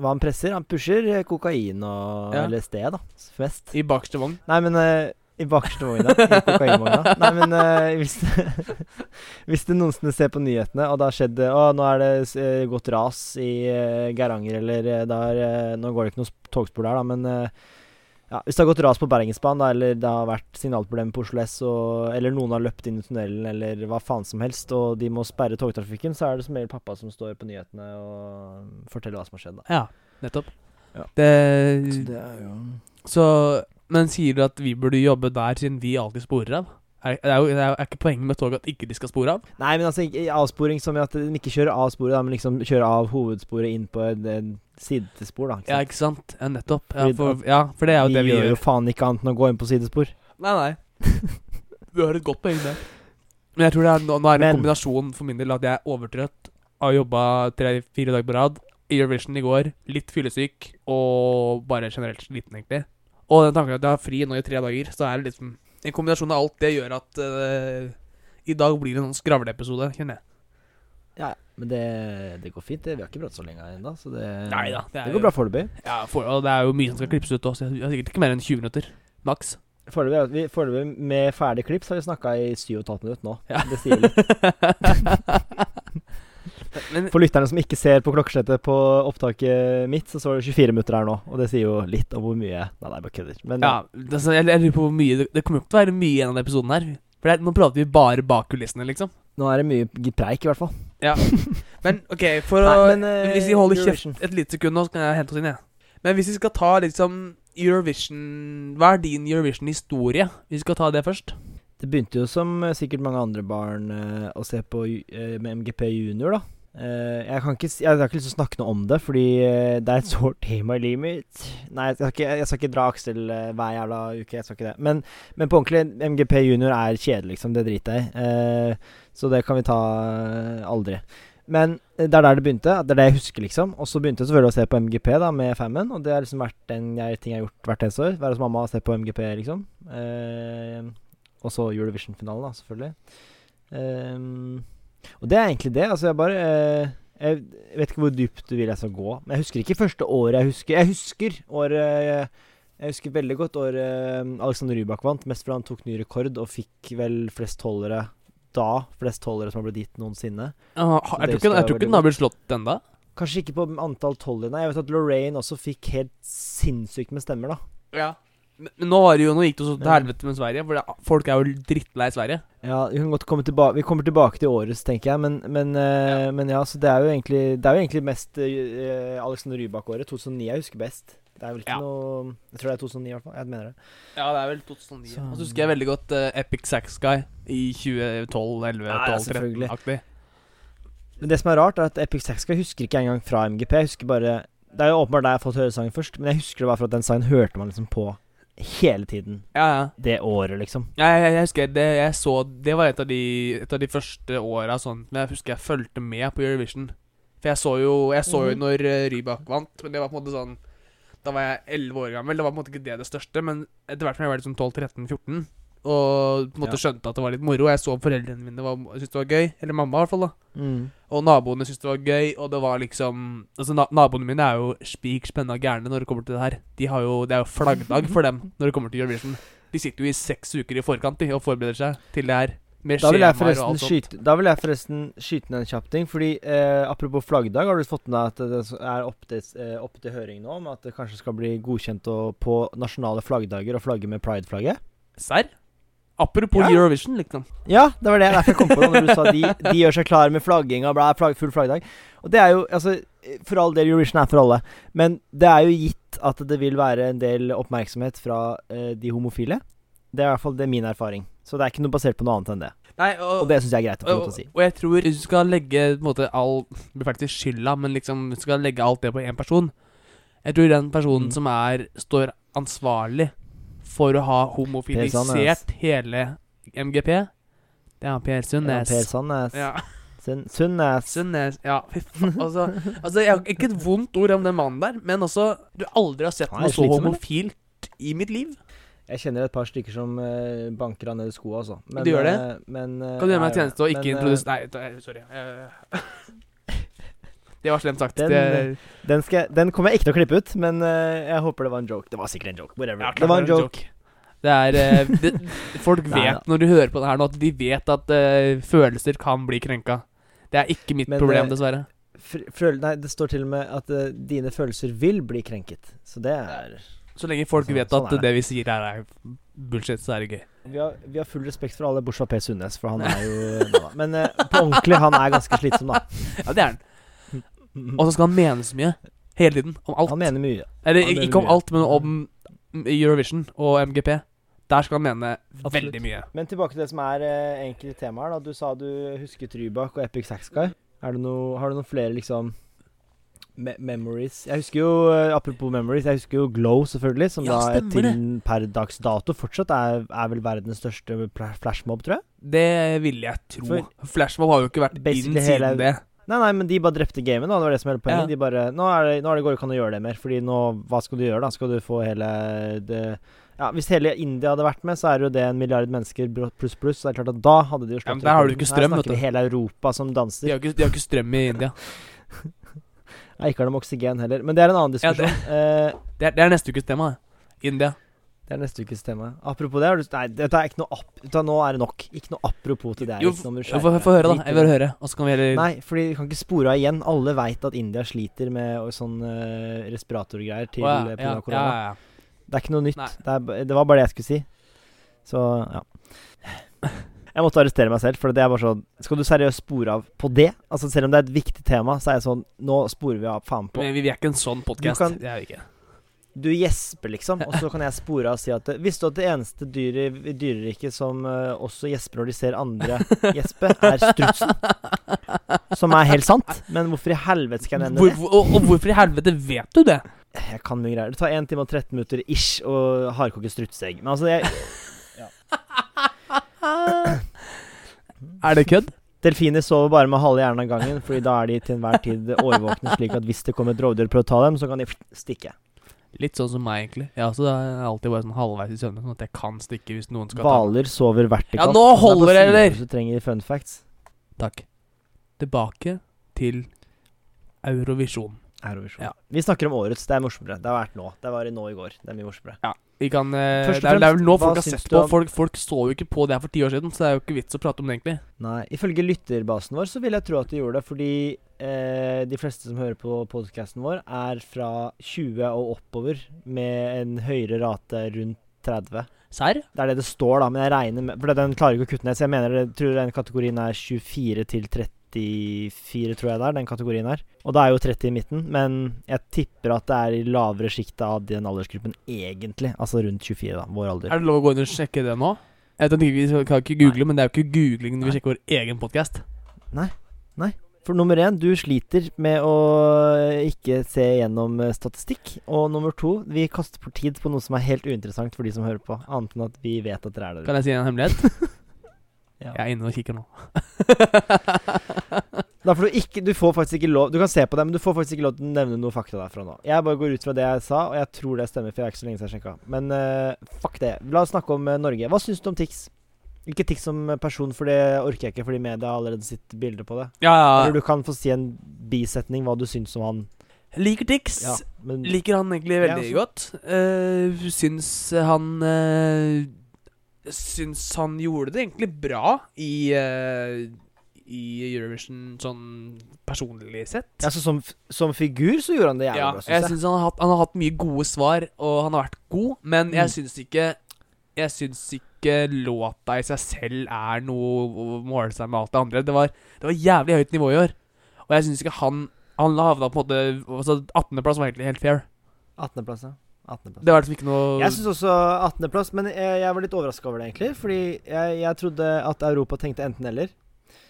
Hva han presser? Han pusher eh, kokain og Ja. LSD, da. Mest. I bakerste vogn? Nei, men uh, I bakerste vogna. I kokainvogna. Nei, men uh, hvis, hvis du noensinne ser på nyhetene, og det har skjedd Å, nå er det uh, gått ras i Geiranger, eller eh, Nå går det ikke noe sp- togspor der, da, men ja, Hvis det har gått ras på Bergensbanen, da, eller det har vært signalproblemer på Oslo S, og, eller noen har løpt inn i tunnelen, eller hva faen som helst, og de må sperre togtrafikken, så er det som regel pappa som står på nyhetene og forteller hva som har skjedd. da. Ja, nettopp. Ja. Det, Så det er jo Så Men sier du at vi burde jobbe der, siden vi alltid sporer av? Er, det er, jo, det er, er ikke poenget med toget at ikke de skal spore av? Nei, men altså avsporing som i at de ikke kjører av sporet, da, men liksom kjører av hovedsporet inn på et, et sidespor, da. Ja, Ikke sant? ikke sant? Ja, nettopp. Ja, for, ja, for det er jo vi det vi gjør Vi gjør. jo faen ikke annet enn å gå inn på sidespor. Nei, nei. Du har et godt poeng der. Men jeg tror det er, nå, nå er det en kombinasjon for min del at jeg er overtrøtt. Har jobba tre-fire dager på rad. I Eurovision i går. Litt fyllesyk. Og bare generelt sliten, egentlig. Og den tanken at jeg har fri nå i tre dager, så er det liksom En kombinasjon av alt det gjør at uh, i dag blir det en sånn skravleepisode, kjenner jeg. Ja, men det, det går fint. det. Vi har ikke pratet så lenge ennå, så det, Neida, det det, går jo- bra foreløpig. Ja, for, og det er jo mye som skal klippes ut også. Jeg har sikkert ikke mer enn 20 minutter. Maks. Foreløpig med ferdig klipp så har vi snakka i 7 15 minutter nå. Ja. Det sier litt. Men For lytterne som ikke ser på klokkeslettet på opptaket mitt, så står det 24 minutter her nå. Og det sier jo litt om hvor mye Nei, nei, bare kødder. Men Ja, det, jeg, jeg lurer på hvor mye Det, det kommer jo ikke til å være mye i denne episoden her. For det, nå prater vi bare bak kulissene, liksom. nå er det mye preik, i hvert fall. Ja. Men OK, for Nei, å men, uh, Hvis vi holder Eurovision. kjeft et lite sekund nå, så kan jeg hente oss inn, jeg. Men hvis vi skal ta liksom Eurovision Hva er din Eurovision-historie? Vi skal ta det først. Det begynte jo som eh, sikkert mange andre barn eh, å se på med MGP junior, da. Eh, jeg kan ikke jeg har ikke lyst til å snakke noe om det, fordi eh, det er et sårt tema i livet mitt. Nei, jeg skal ikke, jeg skal ikke dra Aksel eh, hver jævla uke. Jeg skal ikke det. Men, men på ordentlig, MGP junior er kjedelig, liksom. Det driter jeg i. Eh, så det kan vi ta eh, aldri. Men eh, det er der det begynte. Det er det jeg husker, liksom. Og så begynte jeg selvfølgelig å se på MGP da med Fammen, og det har liksom vært en jeg, ting jeg har gjort hvert eneste år. Være hos mamma og se på MGP, liksom. Eh, og så Eurovision-finalen, da, selvfølgelig. Ehm, og det er egentlig det. Altså, jeg bare eh, Jeg vet ikke hvor dypt du vil jeg skal gå. Men jeg husker ikke første året jeg husker. Jeg husker året Jeg husker veldig godt året eh, Alexander Rybak vant, mest fordi han tok ny rekord og fikk vel flest holdere da. Flest holdere som har blitt gitt noensinne. Ah, jeg tror ikke, jeg tror ikke den har blitt slått ennå. Kanskje ikke på antall tolv. Nei, jeg vet at Lorraine også fikk helt sinnssykt med stemmer, da. Ja. Men, nå, jo, nå gikk det jo så til helvete med Sverige, for det, folk er jo drittlei Sverige. Ja, vi Vi kommer tilbake til årets, tenker jeg. Men, men, eh, Ja. men ja, så det er jo egentlig Det er jo egentlig mest uh, Alexander Rybak-året. 2009 jeg husker best. Det er vel ikke Ja. noe Jeg tror det er 2009 i hvert fall. Jeg mener det. Ja, det er vel 2009. Så- Og så husker jeg veldig godt uh, Epic Sax Guy i 2012, 11, Ja, ja, 12, selvfølgelig. 13-aktig. Men det som er rart, er at Epic Sax Guy husker ikke engang fra MGP. Jeg husker bare Det er jo åpenbart der jeg har fått høre sangen først, men jeg husker det bare for at den sangen hørte man liksom på hele tiden. Ja, ja. Det året, liksom. Jeg, jeg, jeg husker det jeg så Det var et av de, et av de første åra sånn Men jeg husker jeg fulgte med på Eurovision. For jeg så jo Jeg så jo Mhm. når eh, Rybak vant, men det var på en måte sånn Da var jeg 11 år gammel. Det var på en måte ikke det det største, men etter hvert som jeg var liksom 12-13-14 og på en måte skjønte at det var litt moro, jeg så foreldrene mine var, syntes det var gøy, eller mamma i hvert fall, da. Mm. Og naboene syntes det var gøy, og det var liksom Altså, na naboene mine er jo spik spenna gærne når det kommer til det her. De har jo Det er jo flaggdag for dem når det kommer til Eurovision. De sitter jo i seks uker i forkant de, og forbereder seg til det her. Med Da vil, jeg forresten skyte, da vil jeg forresten skyte ned en kjapp ting. Fordi eh, Apropos flaggdag, har du fått med deg at det er oppe til, eh, oppe til høring nå om at det kanskje skal bli godkjent å, på nasjonale flaggdager å flagge med prideflagget? Serr? Apropos Ja. Eurovision, liksom. Ja, det var det derfor jeg kom på det. Når du sa de, de gjør seg klare med flagging og bla, flagg, full flaggdag. Og det er jo altså For all del, Eurovision er for alle. Men det er jo gitt at det vil være en del oppmerksomhet fra eh, de homofile. Det er i hvert fall det er min erfaring. Så det er ikke noe basert på noe annet enn det. Nei, og, Og det syns jeg er greit å få lov til å si. og jeg tror hvis du skal legge på en måte all Blir faktisk skylda, men liksom du skal legge alt det på én person Jeg tror den personen Mm. som er står ansvarlig for å ha homofilisert hele MGP, det er Per Ja, Sundnes. per Sandnes. Ja. Sun- Sundnes. Sundnes. Ja. Altså, altså, jeg har ikke et vondt ord om den mannen der, men også Du aldri har sett noe så homofilt i mitt liv. Jeg kjenner et par stykker som uh, banker han ned i skoa, altså. Men, Du gjør det? eh, men, uh, Kan du gjøre meg en tjeneste og ikke introdusere Nei, sorry. Det var slemt sagt. Den- det, Den, skal, den kommer jeg ikke til å klippe ut, men eh, jeg håper det var en joke. Det var sikkert en joke. Whatever. Ja, det var en joke. Det er eh, det, Folk Nei, vet når de hører på det her nå, at de vet at uh, følelser kan bli krenka. Det er ikke mitt Men, problem, dessverre. Nei, det står til og med at uh, dine følelser vil bli krenket. Så det er Så lenge folk så, vet sånn at det. det vi sier her, er bullshit, så er det gøy. Vi har, vi har full respekt for alle, bortsett fra Per Sundnes, for han er jo Men uh, på ordentlig, han er ganske slitsom, da. Ja, det er den. Og så skal han mene så mye. Hele tiden. Om alt. Han mener mye. Eller mener ikke om mye. alt, men om Eurovision og MGP. Der skal han mene Absolutt. veldig mye. Men tilbake til det som er eh, temaet. her, da. Du sa du husket Rybak og Epic Sax Guy. Det noe, har du noen flere liksom me memories? Jeg husker jo, eh, Apropos memories, jeg husker jo Glow, selvfølgelig. Som Ja, da til per dags dato fortsatt er, er vel verdens største flashmob, tror jeg. Det vil jeg tro. For- Flashmob har jo ikke vært inn siden hele- det. Nei, nei, men de bare drepte gamet, da. Det var det som hele poenget. Ja. De bare Nå er det, nå er det går ikke an å gjøre det mer, fordi nå Hva skal du gjøre, da? Skal du få hele det Ja, Hvis hele India hadde vært med, så er det jo det en milliard mennesker pluss pluss. Så det er klart at da hadde de jo Ja, slått men der har du ikke strøm, vet du. hele Europa som danser. De har ikke, de har ikke strøm i India. Nei, ikke har de oksygen heller. Men det er en annen diskusjon. Ja, Det er, det er neste ukes tema. India. Det er neste ukes tema. Apropos det Nei, dette er ikke noe hva, Nå er det nok. Ikke noe apropos til det. Jo, noe Få høre, da. Jeg vil høre. Og så kan vi heller Nei, fordi vi kan ikke spore av igjen. Alle veit at India sliter med sånn uh, respiratorgreier til eh, ja, grunn ja, korona. ja, ja. Det er ikke noe nytt. Det, er, det var bare det jeg skulle si. Så ja. Jeg måtte arrestere meg selv, for det er bare sånn Skal du seriøst spore av på det? Altså Selv om det er et viktig tema, så er jeg sånn Nå sporer vi av faen på. Men vi vi er ikke en sånn podkast. Det er vi ikke. Du gjesper, liksom, og så kan jeg spore av og si at Visste du at det eneste dyret i dyreriket som uh, også gjesper når de ser andre gjespe, er strutsen? Som er helt sant. Men hvorfor i helvete skal jeg nevne det? hvor- og, og hvorfor i helvete vet du det? Jeg kan mye greier. Det tar 1 time og 13 minutter ish å hardkoke strutseegg. Men altså, jeg Er det kødd? Delfiner sover bare med halve hjernen av gangen, Fordi da er de til enhver tid årvåkne, slik at hvis det kommer et rovdyr for å ta dem, så kan de stikke. Litt sånn som meg, egentlig. Ja, så det er alltid bare sånn halvveis i søvne, sånn at jeg kan stikke hvis noen skal ta. Hvaler sover vertikalt. Ja, nå holder det, er eller? Du trenger fun facts. Takk. Tilbake til Eurovisjon. Eurovisjon. Ja. Vi snakker om årets. Det er morsommere. Det har vært nå. Det var i nå i går. Det er mye morsommere. Vi kan eh, det, er, det er vel nå folk har sett på. Folk, folk så jo ikke på det her for ti år siden, så det er jo ikke vits å prate om det, egentlig. Nei, ifølge lytterbasen vår så vil jeg tro at de gjorde det, fordi eh, de fleste som hører på podkasten vår, er fra 20 og oppover, med en høyere rate rundt 30. Serr? Det er det det står, da, men jeg regner med For den klarer ikke å kutte ned, så jeg mener jeg tror den kategorien er 24 til 34, tror jeg det er, den kategorien her. Og det er jo 30 i midten, men jeg tipper at det er i lavere sjiktet av den aldersgruppen egentlig. Altså rundt 24, da. Vår alder. Er det lov å gå inn og sjekke det nå? Jeg vet ikke, Vi kan ikke google, men det er jo ikke googling når vi sjekker vår egen podkast. For nummer én, du sliter med å ikke se gjennom eh, statistikk. Og nummer to, vi kaster på tid på noe som er helt uinteressant for de som hører på. Annet enn at vi vet at dere er der. Kan jeg si en hemmelighet? Ja. Jeg er inne og kikker nå. Da får du ikke Du får faktisk ikke lov Du kan se på det, men du får faktisk ikke lov til å nevne noe fakta derfra nå. Jeg bare går ut fra det jeg sa, og jeg tror det stemmer, for jeg er ikke så lenge siden jeg sjekka. Men uh, fuck det. La oss snakke om uh, Norge. Hva syns du om Tix? Ikke Tix som person, for det orker jeg ikke, fordi media har allerede sitt bilde på det. Ja, ja. Eller du kan få si en bisetning hva du syns om han. Liker Tix. Ja, men Liker han egentlig veldig ja, godt. Uh, syns han uh, Syns han gjorde det egentlig bra i uh, I Eurovision sånn personlig sett. altså, som, som figur så gjorde han det jævlig Ja, bra, jeg syns jeg. Synes han, har hatt- han har hatt mye gode svar, og han har vært god, men jeg Mm. syns ikke Jeg syns ikke låta i seg selv er noe å måle seg med alt det andre. Det var, det var jævlig høyt nivå i år, og jeg syns ikke han Han havna på en måte altså 18.-plass var egentlig helt fair. 18.-plass, ja. 18. Det var liksom ikke noe Jeg syns også 18.-plass, men jeg, jeg var litt overraska over det, egentlig. Fordi jeg, jeg trodde at Europa tenkte enten-eller.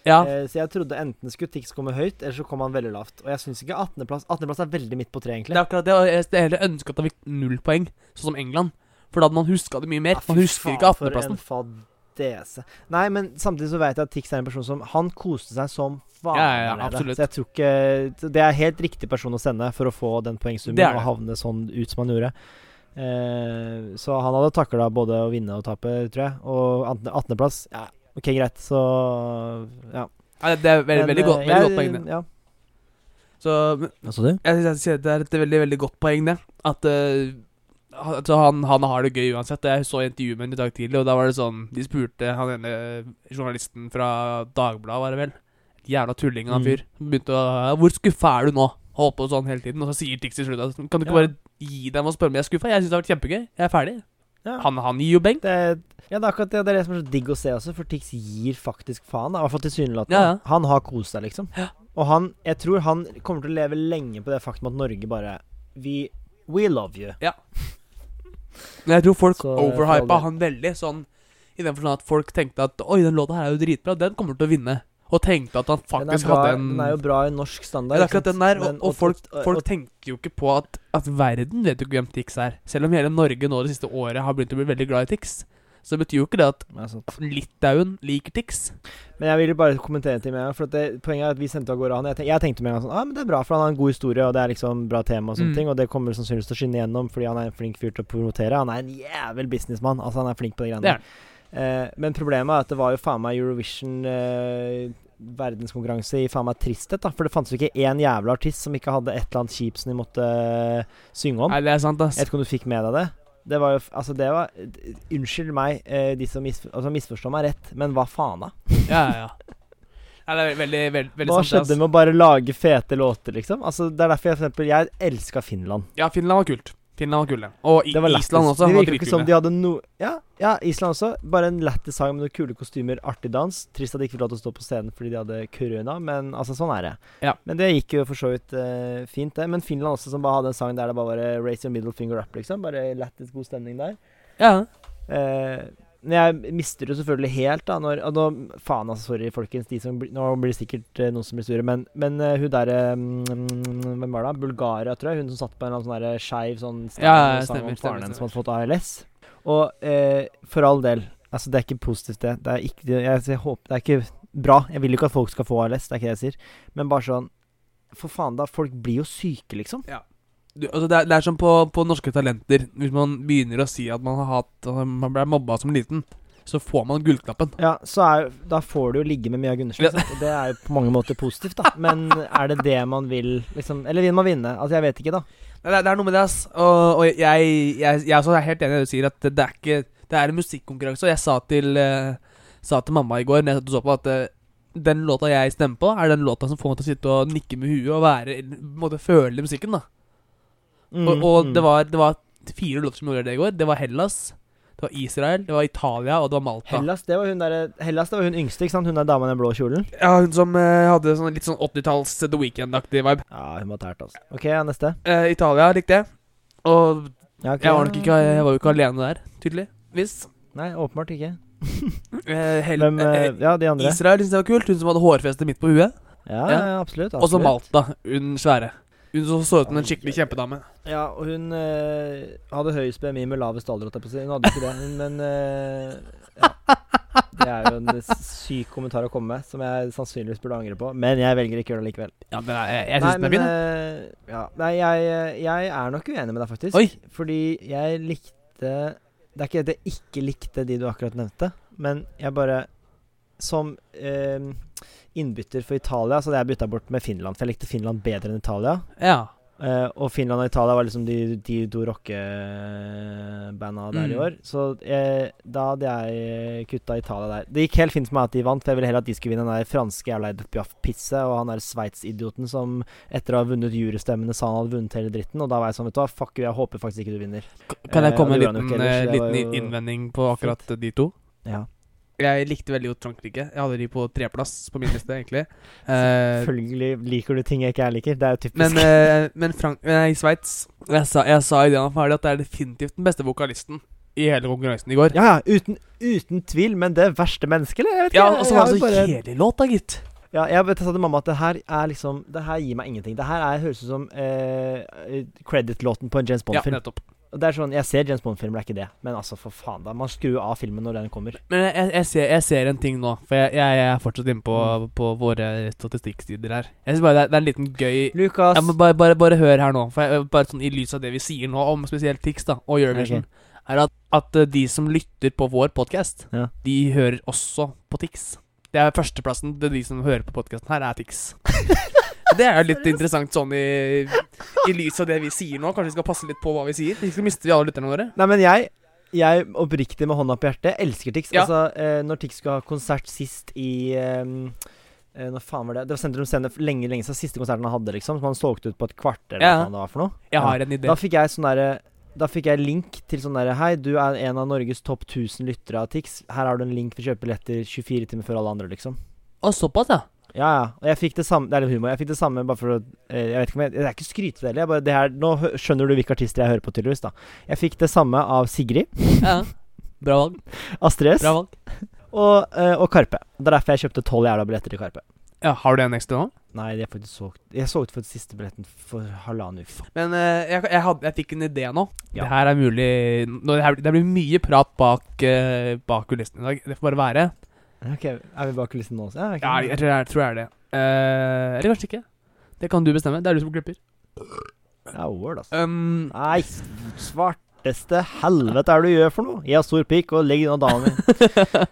Ja, Eh, så jeg trodde enten skulle Tix komme høyt, eller så kom han veldig lavt. Og jeg syns ikke 18.-plass 18. er veldig midt på treet, det er akkurat det. Jeg skulle heller ønske at han fikk null poeng, sånn som England. For da hadde man huska det mye mer. Ja, Man husker ikke faen, for 18.-plassen. en. Nei, men samtidig så vet jeg at Tix er en person som Han koste seg som faen. Ja, ja, ja, absolutt. Så jeg tror ikke Det er helt riktig person å sende for å få den poengsummen og havne sånn ut som han gjorde. Eh, så han hadde takla både å vinne og tape, tror jeg. Og 18. 18.-plass Ja, ok, greit. Så ja. Ja, det er veldig, Men, veldig, godt, eh, veldig jeg- godt poeng, det. Ja. Så men Hva sa du? Jeg synes jeg det er et veldig veldig godt poeng, det. At han- altså han, han har det gøy uansett. Jeg så intervjuet med ham i dag tidlig, og da var det sånn De spurte han ene journalisten fra Dagbladet, var det vel. Jævla tulling av en Mm. fyr. Mm. Begynte å 'Hvor skuffa er du nå?' Holdt på sånn hele tiden. Og så sier Tix til slutt at 'Kan du ikke Ja. bare gi dem og spørre om jeg er skuffa?' Jeg syns det har vært kjempegøy. Jeg er ferdig. Ja. Han, han gir jo beng. Det, ja, det er akkurat det, det er det som er så digg å se også, for Tix gir faktisk faen. I hvert fall tilsynelatende. Ja, ja. Han har kost seg, liksom. Ja. Og han, jeg tror han kommer til å leve lenge på det faktum at Norge bare Vi We love you. Men jeg tror folk Så, overhypa han veldig. Sånn I den forstand at folk tenkte at 'Oi, den låta her er jo dritbra. Den kommer til å vinne'. Og tenkte at han faktisk bra, hadde en den er jo bra i norsk standard. Ja, akkurat den der, og, og folk, folk og- tenker jo ikke på at, at verden vet jo ikke hvem Tix er. Selv om hele Norge nå det siste året har begynt å bli veldig glad i Tix, så betyr jo ikke det at. Litauen liker Tix. Men jeg vil bare kommentere en en gang. For det, Poenget er at vi sendte av gårde han. Jeg, tenk, jeg tenkte med en gang sånn ah, men Det er bra, for han har en god historie, og det er liksom bra tema og sånne Mm. ting. Og det kommer sannsynligvis til å skinne igjennom fordi han er en flink fyr til å promotere. Han er en jævel businessmann. Altså, han er flink på de greiene Det er der. Eh, men problemet er at det var jo faen meg Eurovision eh, verdenskonkurranse i faen meg tristhet, da. For det fantes jo ikke én jævla artist som ikke hadde et eller annet kjipt som de måtte eh, synge om. Nei, det er sant, ass. Jeg vet ikke om du fikk med deg det? Det var jo Altså, det var Unnskyld meg, eh, de som misfor, altså, misforstår meg rett, men hva faen, da? Ja, ja, ja. Det er veldig, veldig, veldig Hva sant, skjedde altså. med å bare lage fete låter, liksom? Altså, Det er derfor jeg for eksempel Jeg elska Finland. Ja, Finland var kult. Finland var kule. Og I var Island også. Det virka ikke som de hadde noe ja, ja, Island også. Bare en lættis sang med noen kule kostymer, artig dans. Trist at de ikke fikk lov til å stå på scenen fordi de hadde korona, men altså, sånn er det. Ja. Men det gikk jo for så vidt uh, fint, det. Men Finland også, som bare hadde en sang der det bare var eh, 'Raise your middle finger up', liksom. Bare lættis, god stemning der. Ja. Men jeg mister jo selvfølgelig helt, da, når nå, Faen, altså, sorry, folkens. De som, nå blir det sikkert eh, noen som blir sure, men, men eh, hun derre mm, Hvem var det? Bulgaria, tror jeg. Hun som satt på en eller annen sånn skeiv sånn stand Ja, ja, stemmer, om stemmer, faren hennes som stemmer. hadde fått ALS. Og eh, for all del, altså, det er ikke positivt, det. Det er ikke, jeg, jeg håper, det er ikke bra. Jeg vil jo ikke at folk skal få ALS, det er ikke det jeg sier. Men bare sånn For faen, da. Folk blir jo syke, liksom. Du, altså det, er, det er som på, på Norske Talenter. Hvis man begynner å si at man har hatt Man ble mobba som liten, så får man gullknappen. Ja, så er, da får du jo ligge med Mia Gundersen. Ja. Og det er jo på mange måter positivt, da. Men er det det man vil liksom Eller vil man vinne? Altså, jeg vet ikke, da. Det det er noe med det, ass. Og, og jeg, jeg, jeg jeg er helt enig i det du sier, at det, det er ikke Det er en musikkonkurranse. Og jeg sa til, uh, sa til mamma i går Når jeg satt og så på, at uh, den låta jeg stemmer på, er den låta som får meg til å sitte og nikke med huet og være måtte føle musikken. da Mm, Og, og mm. det, var, det var fire låter som gjorde det i går. Det var Hellas, det var Israel, det var Italia, og det var Malta. Hellas, det var hun der, Hellas, det var hun yngste, ikke sant? Hun der dama i den blå kjolen. Ja, hun som eh, hadde sånn litt sånn 80-talls The Weekend-aktig vibe. Ja, hun var tært, altså. Ok, ja, neste. Eh, Italia likte jeg. Og Ja, okay. jeg var ikke Jeg var jo ikke alene der, tydeligvis. Nei, åpenbart ikke. Eh, Hel Hvem eh, eh, Ja, de andre. Israel syntes jeg var kult. Hun som hadde hårfeste midt på huet. Ja, Ja. absolutt, absolutt. Og så. Malta, hun svære. Hun så, så ut som en skikkelig kjempedame. Ja, og hun eh, hadde høyest BMI med lavest alder, holdt jeg på å si. Hun hadde ikke det, hun- men eh, ja. Det er jo en syk kommentar å komme med, som jeg sannsynligvis burde angre på. Men jeg velger ikke å gjøre det likevel. Ja, men jeg, jeg, jeg syns den er fin. eh, ja. Nei, jeg, jeg er nok uenig med deg, faktisk. Oi. Fordi jeg likte Det er ikke at jeg ikke likte de du akkurat nevnte, men jeg bare Som eh, innbytter for Italia så hadde jeg bytta bort med Finland, for jeg likte Finland bedre enn Italia. Ja. Eh, og Finland og Italia var liksom de, de to rockebanda der i Mm. år. Så jeg, da hadde jeg kutta Italia der. Det gikk helt fint for meg at de vant, for jeg ville heller at de skulle vinne den der franske jævla Edith Piaf-pisset og han der Sveits-idioten som etter å ha vunnet jurystemmene sa han hadde vunnet hele dritten. Og da var jeg sånn, vet du hva, fuck you, jeg håper faktisk ikke du vinner. Kan jeg Eh, komme og med en liten, eh, var liten innvending på akkurat de to? Ja. Jeg likte veldig godt Frankrike. Jeg hadde de på treplass på min liste, egentlig. Eh, Selvfølgelig liker du ting jeg ikke jeg liker. Det er jo typisk. men uh, men Frank nei, Sveits jeg, sa- jeg sa i det han ferdig, at det er definitivt den beste vokalisten i hele konkurransen i går. ja, ja, uten, uten tvil, men det verste mennesket, eller? Jeg vet Ja, og så var det så bare- kjedelig låt, da, gitt. Ja, jeg vet, jeg sa til mamma at det her er liksom Det her gir meg ingenting. Det her er, høres ut som eh, credit-låten på en James Bond-film. Ja, nettopp. Det er sånn, Jeg ser James Bond-filmer, det er ikke det. Men altså, for faen, da. Man skrur av filmen når den kommer. Men jeg, jeg, jeg, ser, jeg ser en ting nå, for jeg, jeg, jeg er fortsatt inne på, Mm. på våre statistikksider her. Jeg synes bare det er, det er en liten gøy Lukas ja, må bare, bare, bare hør her nå, for jeg, bare sånn i lys av det vi sier nå om spesielt Tix da, og Eurovision, er at, at eh, de som lytter på vår podcast, Ja. de hører også på Tix. Det er førsteplassen til de som hører på podcasten her, er Tix. det er jo litt interessant sånn i, i lys av det vi sier nå. Kanskje vi skal passe litt på hva vi sier. Ikke mister vi alle lytterne våre. Nei, men jeg jeg oppriktig med hånda på hjertet elsker Tix. Ja. Altså, eh, når Tix skulle ha konsert sist i eh, Når faen var det? Det var Sentrum Scene lenge lenge siden. Siste konserten han hadde, liksom. Som han solgte ut på et kvarter, eller Ja. hva det var for noe. Jeg har en idé. Da fikk jeg sånn derre da fikk jeg link til sånn derre Hei, du er en av Norges topp 1000 lyttere av Tix. Her har du en link for å kjøpe billetter 24 timer før alle andre, liksom. Å, såpass, ja. Ja, ja. Og jeg fikk det samme Det er litt humor. Jeg fikk det samme bare for å eh, Jeg vet ikke om jeg Det er ikke skrytete Jeg bare det her Nå skjønner du hvilke artister jeg hører på, tydeligvis, da. Jeg fikk det samme av Sigrid, ja. Bra valg. Astrid S Bra valg. og, eh, og Karpe. Det er derfor jeg kjøpte tolv jævla billetter til Karpe. Ja, Har du en ekstra nå? Nei, de er faktisk solgt Jeg solgte for siste billetten for halvannen uke. Men uh, jeg, jeg, hadde, jeg fikk en idé nå. Ja. Det her er mulig nå, det, her, det blir mye prat bak, uh, bak kulissene i dag. Det får bare være. Ok, Er vi bak kulissene nå også? Ja, okay. Ja, jeg tror jeg, tror jeg er det. Eh, eller kanskje ikke. Det kan du bestemme. Det er du som klipper. Det er word, altså. Um, Nei, svarteste helvete er det du gjør for noe? Jeg har stor pikk og legger unna dama mi.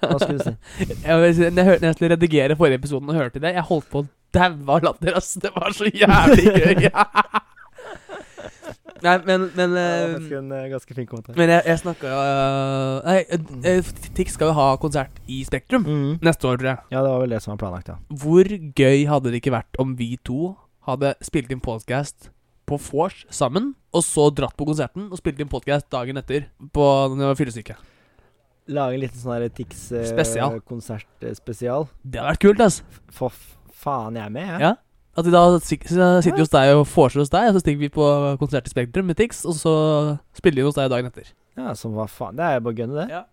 Hva skulle du si? jeg, jeg hørte, når jeg skulle redigere forrige episoden og hørte det, jeg holdt på å daue av latter. ass. Det var så jævlig gøy. Nei, men, men Det eh, var faktisk en eh, ganske fin kommentar. Men jeg, jeg snakka uh, Nei, eh, eh, Tix skal jo ha konsert i Spektrum Mm. neste år, tror jeg. Ja, det var vel det som var planlagt, ja. Hvor gøy hadde det ikke vært om vi to hadde spilt inn podcast på vors sammen, og så dratt på konserten og spilt inn podcast dagen etter på når det var fyllesyke? Lage en liten sånn her Tix-konsert-spesial. konsert eh, spesial. Det hadde vært kult, altså. For faen, jeg er med, jeg. Ja. At vi da sitter hos deg og vorser hos deg, og så stikker vi på konsert i Spektrum med Tix, og så spiller vi hos deg dagen etter. Ja, som hva faen. Det er jo bare å gunne, det. Ja.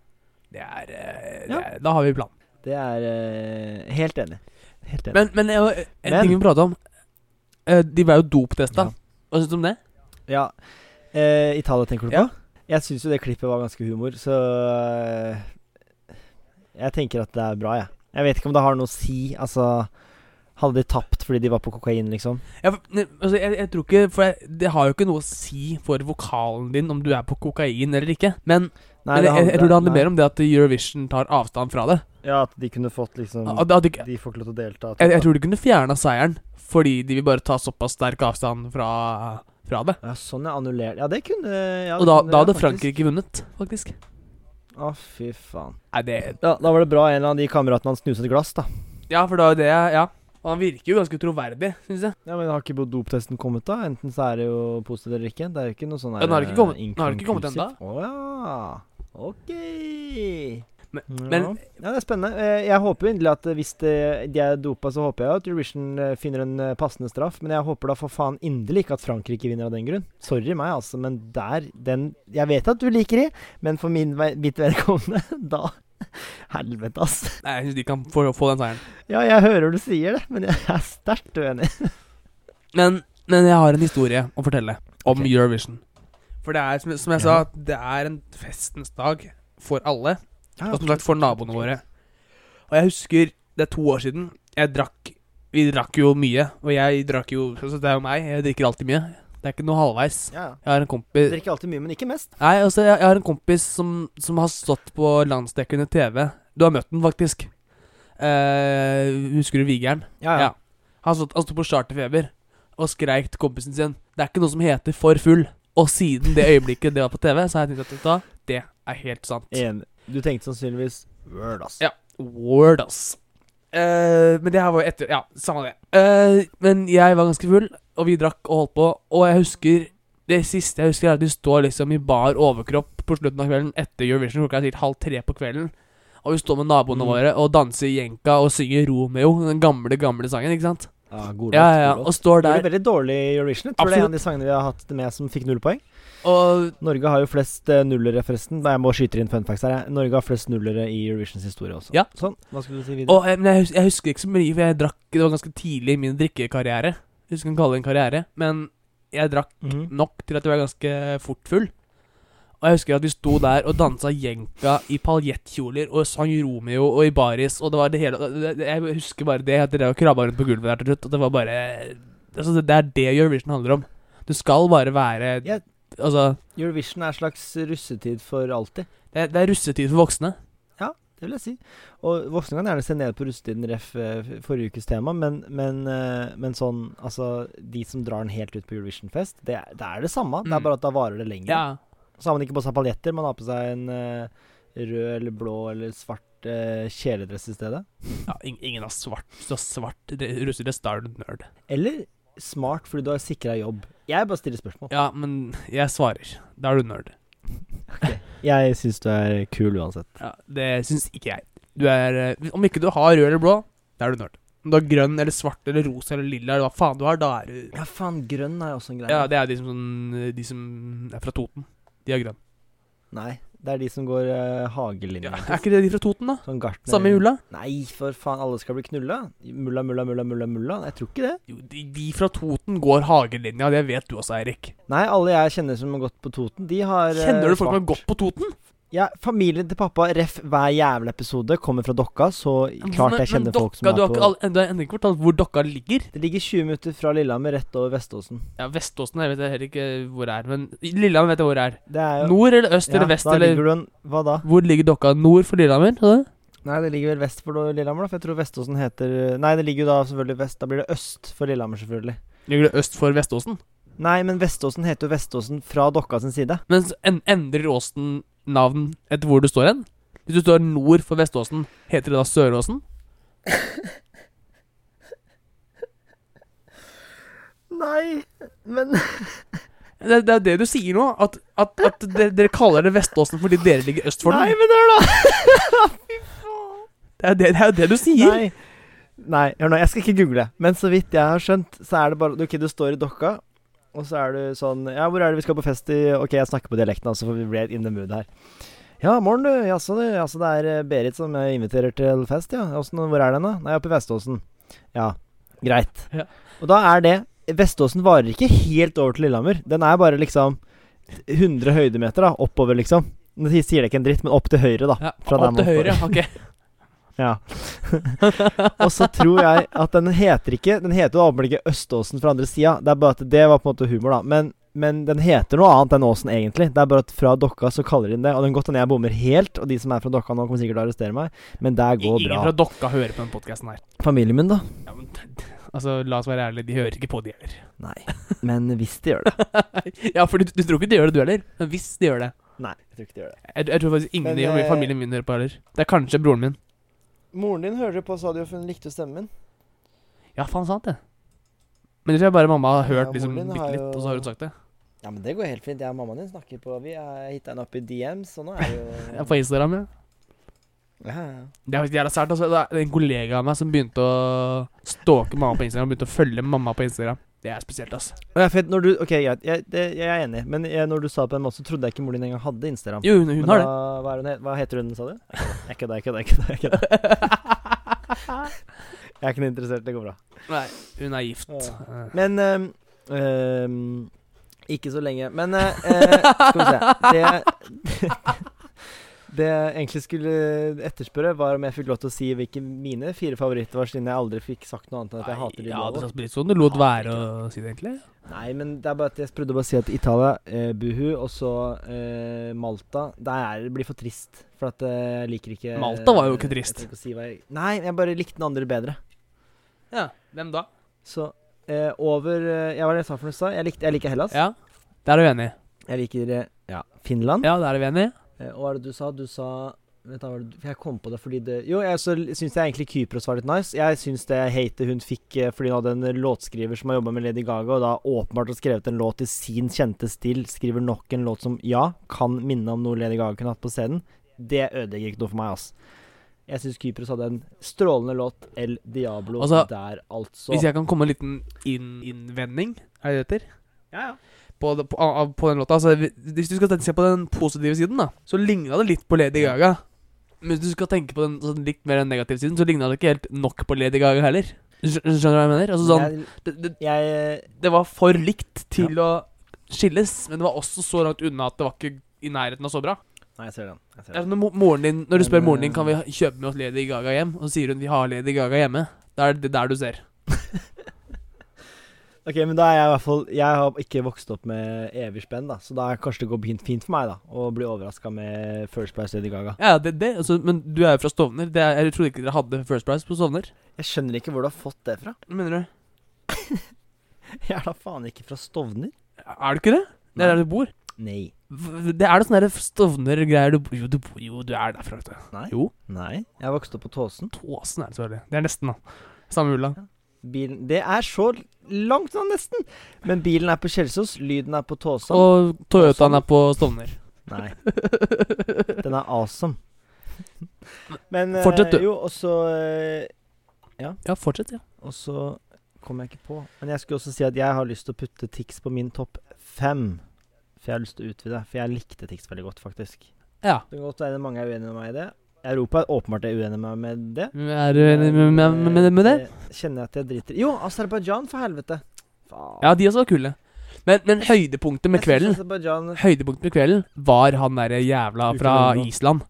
Det er, eh, det Ja. er Da har vi plan. Det er uh, helt enig. Helt enig. Men, men eh, en Men- ting vi må prate om. De ble jo doptesta. Ja. Hva syns du om det? Ja. Uh, Italia tenker du på? Ja. Jeg syns jo det klippet var ganske humor, så Jeg tenker at det er bra, jeg. Jeg vet ikke om det har noe å si. Altså Hadde de tapt fordi de var på kokain, liksom? Ja, for, ne, altså, jeg, jeg tror ikke For jeg, det har jo ikke noe å si for vokalen din om du er på kokain eller ikke. Men, Nei, men jeg, jeg, tror det handler nei. mer om det at Eurovision tar avstand fra det. Ja, at de kunne fått liksom At, at de, De får ikke lov til å delta. jeg, jeg tror de kunne fjerna seieren fordi de vil bare ta såpass sterk avstand fra, fra det. Ja, sånn er annullert. Ja, det kunne ja, Og da, kunne da hadde ja, Frankrike vunnet, faktisk. Å, fy faen. Nei, det Ja, da var det bra en av de kameratene hans knuste et glass, da. Ja, for da er det Ja. Og han virker jo ganske troverdig, syns jeg. Ja, Men har ikke doptesten kommet, da? Enten så er det jo positivt eller ikke. Det er jo ikke noe sånn her den har ikke kommet- den har ikke kommet ennå. Å ja. Ok. Men, Ja. men ja, det er spennende. Eh, Jeg håper inderlig at hvis det, de er dopa, så håper jeg at Eurovision eh, finner en eh, passende straff. Men jeg håper da for faen inderlig ikke at Frankrike vinner av den grunn. Sorry meg, altså, men der den Jeg vet at du liker de, men for min, mitt vedkommende, da Helvete, ass. Nei, jeg syns de kan få, få den seieren. Ja, jeg hører du sier det, men jeg er sterkt uenig. Men, men jeg har en historie å fortelle om okay. Eurovision. For det er, som, som jeg Ja. sa, det er en festens dag for alle. Ja, Og som sagt for naboene våre. Og jeg husker det er to år siden. Jeg drakk Vi drakk jo mye. Og jeg drakk jo altså Det er jo meg. Jeg drikker alltid mye. Det er ikke noe halvveis. Ja. Jeg har en kompis Drikker alltid mye, men ikke mest. Nei, altså, jeg, jeg har en kompis som, som har stått på landsdekkende TV. Du har møtt den, faktisk. Eh, husker du Vigeren? Ja, ja. Han stod, han stod på charterfeber og skreik til kompisen sin Det er ikke noe som heter for full. Og siden det øyeblikket det var på TV, så har jeg tenkt at vet det er helt sant. Enig. Du tenkte sannsynligvis Word, ass. Ja. Word, ass. Eh, men det her var jo etter Ja, samme det. Eh, men jeg var ganske full, og vi drakk og holdt på. Og jeg husker Det siste jeg husker, er at vi står liksom i bar overkropp på slutten av kvelden etter Eurovision. Klokka er sikkert halv tre på kvelden. Og vi står med naboene Mm. våre og danser jenka og synger Romeo, den gamle, gamle sangen, ikke sant? Ja, god. Ja, ja. Og står Det der. er veldig dårlig i Eurovision. Jeg tror det er en av de sangene vi har hatt med som fikk null poeng. Og Norge har jo flest uh, nullere, forresten. Jeg må skyte inn fun facts her. jeg. Norge har flest nullere i Eurovisions historie også. Ja. Sånn. Hva skulle du si videre? Og, eh, jeg, jeg husker ikke så mye, for jeg drakk Det var ganske tidlig i min drikkekarriere. Hvis du kan kalle det en karriere. Men jeg drakk Mhm. nok til at jeg var ganske fort full. Og jeg husker at vi sto der og dansa jenka i paljettkjoler og sang Romeo og i baris, og det var det hele Jeg husker bare det, at dere krabba rundt på gulvet der til slutt, og det var bare Altså, det er det Eurovision handler om. Du skal bare være yeah. Altså, Eurovision er en slags russetid for alltid. det, er- det er russetid for voksne. Det vil jeg si. Og voksne kan gjerne se ned på russetiden, ref. eh, forrige ukes tema, men, men, eh, men sånn Altså, de som drar den helt ut på Eurovision-fest, det, det er det samme. Det er Mm. bare at da varer det lenger. Ja. Så har man ikke på seg paljetter, man har på seg en uh, rød eller blå eller svart uh, kjeledress i stedet. ja ing- ingen har svart Så svart russedress, da er du nerd. Eller smart fordi du har sikra jobb. Jeg bare stiller spørsmål. Ja, men jeg svarer. Da er du nerd. Jeg syns du er kul uansett. Ja, Det syns ikke jeg. Du er eh, Om ikke du har rød eller blå, da er du nerd. Om du har grønn eller svart eller rosa eller lilla eller hva faen du har, da er du Ja, faen, grønn er jo også en greie. Ja, det er de som, sånn, de som er fra Toten. De har grønn. Nei, det er de som går uh, hagelinja. Ja, er ikke det de fra Toten, da? Sånn gartner. Samme jula? Nei, for faen, alle skal bli knulla. Mulla, mulla, mulla, mulla, mulla. Jeg tror ikke det. Jo, de, de fra Toten går hagelinja, det vet du også, Eirik. Nei, alle jeg kjenner som har gått på Toten, de har uh, Kjenner du folk som har gått på Toten? Ja, familien til pappa, ref hver jævla episode, kommer fra Dokka, så klart jeg kjenner folk som dokka, som er på Men Dokka, Du har ennå ikke fortalt hvor Dokka ligger. Det ligger 20 minutter fra Lillehammer, rett over Veståsen. Ja, Veståsen jeg vet jeg heller ikke hvor det er, men Lillehammer vet jeg hvor det er. Det er jo Nord eller øst eller vest eller en Hva da? Hvor ligger Dokka? Nord for Lillehammer? du? Nei, det ligger vel vest for Lillehammer, da, for jeg tror Veståsen heter Nei, det ligger jo da selvfølgelig vest. Da blir det øst for Lillehammer, selvfølgelig. Ligger det øst for Veståsen? Nei, men Veståsen heter jo Veståsen fra Dokka sin side. Men en endrer Åsen navn etter hvor du står hen? Hvis du står nord for Veståsen, heter det da Søråsen? Nei, men Det, det er det du sier nå? At, at, at dere, dere kaller det Veståsen fordi dere ligger øst for den. Nei, men hør, da! Fy faen. Det er det, det er jo det du sier. Nei. Nei, hør nå, jeg skal ikke google. Men så vidt jeg har skjønt, så er det bare Ok, du står i dokka, og så er du sånn Ja, hvor er det vi skal på fest i Ok, jeg snakker på dialekten, altså, for vi ble in the mood her. Ja, morgen, du. Jaså, du. Jaså, det er eh, Berit som jeg inviterer til fest, ja. Åssen, hvor er den, da? Nei, oppe i Veståsen. Ja, greit. Ja. Og da er det Veståsen varer ikke helt over til Lillehammer. Den er bare liksom 100 høydemeter da, oppover, liksom. Det sier det ikke en dritt, men opp til høyre, da. Ja, opp til høyre. Ok. Ja. og så tror jeg at den heter ikke Den heter jo åpenbart ikke Øståsen fra andre sida. Det er bare at det var på en måte humor, da. Men, men den heter noe annet enn Åsen, egentlig. Det er bare at fra Dokka så kaller de den det. Og den godt hende jeg bommer helt, og de som er fra Dokka nå, kommer sikkert til å arrestere meg, men det går Ingen bra. fra Dokka hører på den podkasten her. Familien min, da? Ja, men, altså, la oss være ærlige, de hører ikke på, de heller. Nei. Men hvis de gjør det. ja, for du, du tror ikke de gjør det, du heller. Men hvis de gjør det Nei, jeg tror ikke de gjør det. Jeg, jeg tror faktisk ingen Men, i eh, familien min hører på heller. Det er kanskje broren min. Moren din hører på, sa du for hun likte stemmen min. Ja, faen sant det. Men det tror jeg bare mamma har hørt Ja, liksom bitte litt, jo- og så har hun sagt det. Ja, men det går helt fint. Jeg og mammaen din snakker på Vi har hitta henne opp i DMs, så nå er det Jeg er jo på Instagram, ja. ja, ja. Det er faktisk jævla sært. Altså. Det er en kollega av meg som begynte å stalke mamma på Instagram. Begynte å følge mamma på Instagram. Det er spesielt, ass. Jeg, når du, ok, greit. Jeg, det, jeg er enig, men jeg, når du sa på en måte, så trodde jeg ikke mor din engang hadde Instagram. Jo, hun, Men har det. Hva, hun, hva heter hun, sa du? Jeg kødder, jeg kødder. Jeg kødder, jeg. Er ikke noe interessert, det går bra. Nei, hun er gift. Ja. Eh, Men um, um, Ikke så lenge. Men uh, skal vi se Det Det jeg egentlig skulle etterspørre, var om jeg fikk lov til å si hvilke mine fire favoritter var, siden jeg aldri fikk sagt noe annet enn at jeg hater de Ja, det er sånn du lot være å si det, egentlig. Nei, men det er bare at jeg prøvde bare å si at Italia, eh, Buhu, og så eh, Malta det blir for trist. For at eh, jeg liker ikke Malta var jo ikke trist. jeg ikke si jeg, nei, jeg bare likte den andre bedre. Ja, Hvem da? Så eh, over eh, hva var det jeg sa for noe i stad? Jeg, liker Hellas. Ja, der er vi enige. Jeg liker ja, Finland. Ja, der er vi enige. Eh, og hva er det du sa? Du sa Vent da, for Jeg kom på det fordi det Jo, jeg så syns jeg egentlig Kypros var litt nice. Jeg syns det hatet hun fikk eh, fordi hun hadde en låtskriver som har jobba med Lady Gaga, og da åpenbart har skrevet en låt i sin kjente stil, skriver nok en låt som ja, kan minne om noe Lady Gaga kunne hatt på scenen. Det ødelegger ikke noe for meg, ass. Jeg syns Kypros hadde en strålende låt, El Diablo, Altså, der, altså. Hvis jeg kan komme med en liten inn innvending, er det det heter? Ja, ja. På, på, på den låta. Altså, hvis du skal se på den positive siden, da, så ligna det litt på Lady Gaga. Men hvis du skal tenke på den sånn litt mer den negative siden, så ligna det ikke helt nok på Lady Gaga heller. Skjønner du hva jeg mener? Altså sånn det, det, jeg det var for likt til å skilles, men det var også så langt unna at det var ikke i nærheten av så bra. Nei, jeg ser den. Jeg ser den. når, din, når du spør moren din eh, Kan vi kjøpe med oss Lady Gaga hjem, og så sier hun vi har Lady Gaga hjemme. Da er det der du ser. Ok, men da er jeg i hvert fall Jeg har ikke vokst opp med evig spenn, da. Så da er kanskje det går fint, fint for meg, da. Å bli overraska med First Price Lady Gaga. Ja, det, det, altså, Men du er jo fra Stovner. Det er, jeg trodde ikke dere hadde First Price på Stovner. Jeg skjønner ikke hvor du har fått det fra. Hva mener du? Jeg er da faen ikke fra Stovner. Er du ikke det? Det er der du bor. Nei. Det er det sånne Stovner-greier du Jo, du, bor- jo, du er derfra. Nei. Jo. Nei. Jeg har vokst opp på Tåsen. Tåsen er det selvfølgelig. Det er nesten, da. Samme ulla. Bilen Det er så langt unna, nesten. Men bilen er på Kjelsås, lyden er på Tåsa Og Toyotaen er på Stovner. Nei. Den er awesome. Men eh, Fortsett, du. Jo, og så ja. Ja, fortsett, ja. Og så kom jeg ikke på. Men jeg skulle også si at jeg har lyst til å putte Tix på min topp fem. For jeg har lyst til å utvide. For jeg likte Tix veldig godt, faktisk. Ja. Det kan godt være mange er uenige med meg i det. Europa er åpenbart er uenig med meg med det. Er du enig med, med, med, med det? kjenner jeg at jeg driter. Jo, Aserbajdsjan, for helvete! Faen. Ja, de også var kule. Men, men høydepunktet med kvelden Høydepunktet med kvelden var han derre jævla fra Island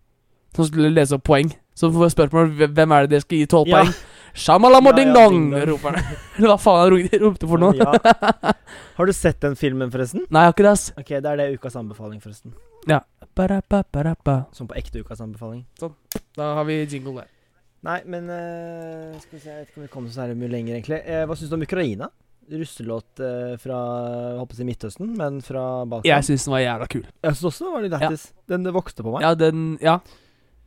som skulle lese opp poeng. Så får spørsmål hvem- er det dere skal gi tolv Ja. poeng. Shamalamo Ja, ja, ding dong, roper han. Eller hva faen han ropte for noe? Ja. Har du sett den filmen, forresten? Nei, jeg har ikke det, ass. Ok, det er det ukas anbefaling, forresten. Ba-da-ba, ba-da-ba. Som på ekte ukas anbefaling. Da har vi jingle der. Nei, men eh, Skal vi se, jeg vet ikke om vi kommer så særlig mye lenger, egentlig. Eh, hva syns du om Ukraina? Russelåt eh, fra jeg håper å si Midtøsten, men fra Balkan. Jeg syns den var jævla kul. Jeg syns også det var litt lættis. Den vokste på meg. Ja, den Ja.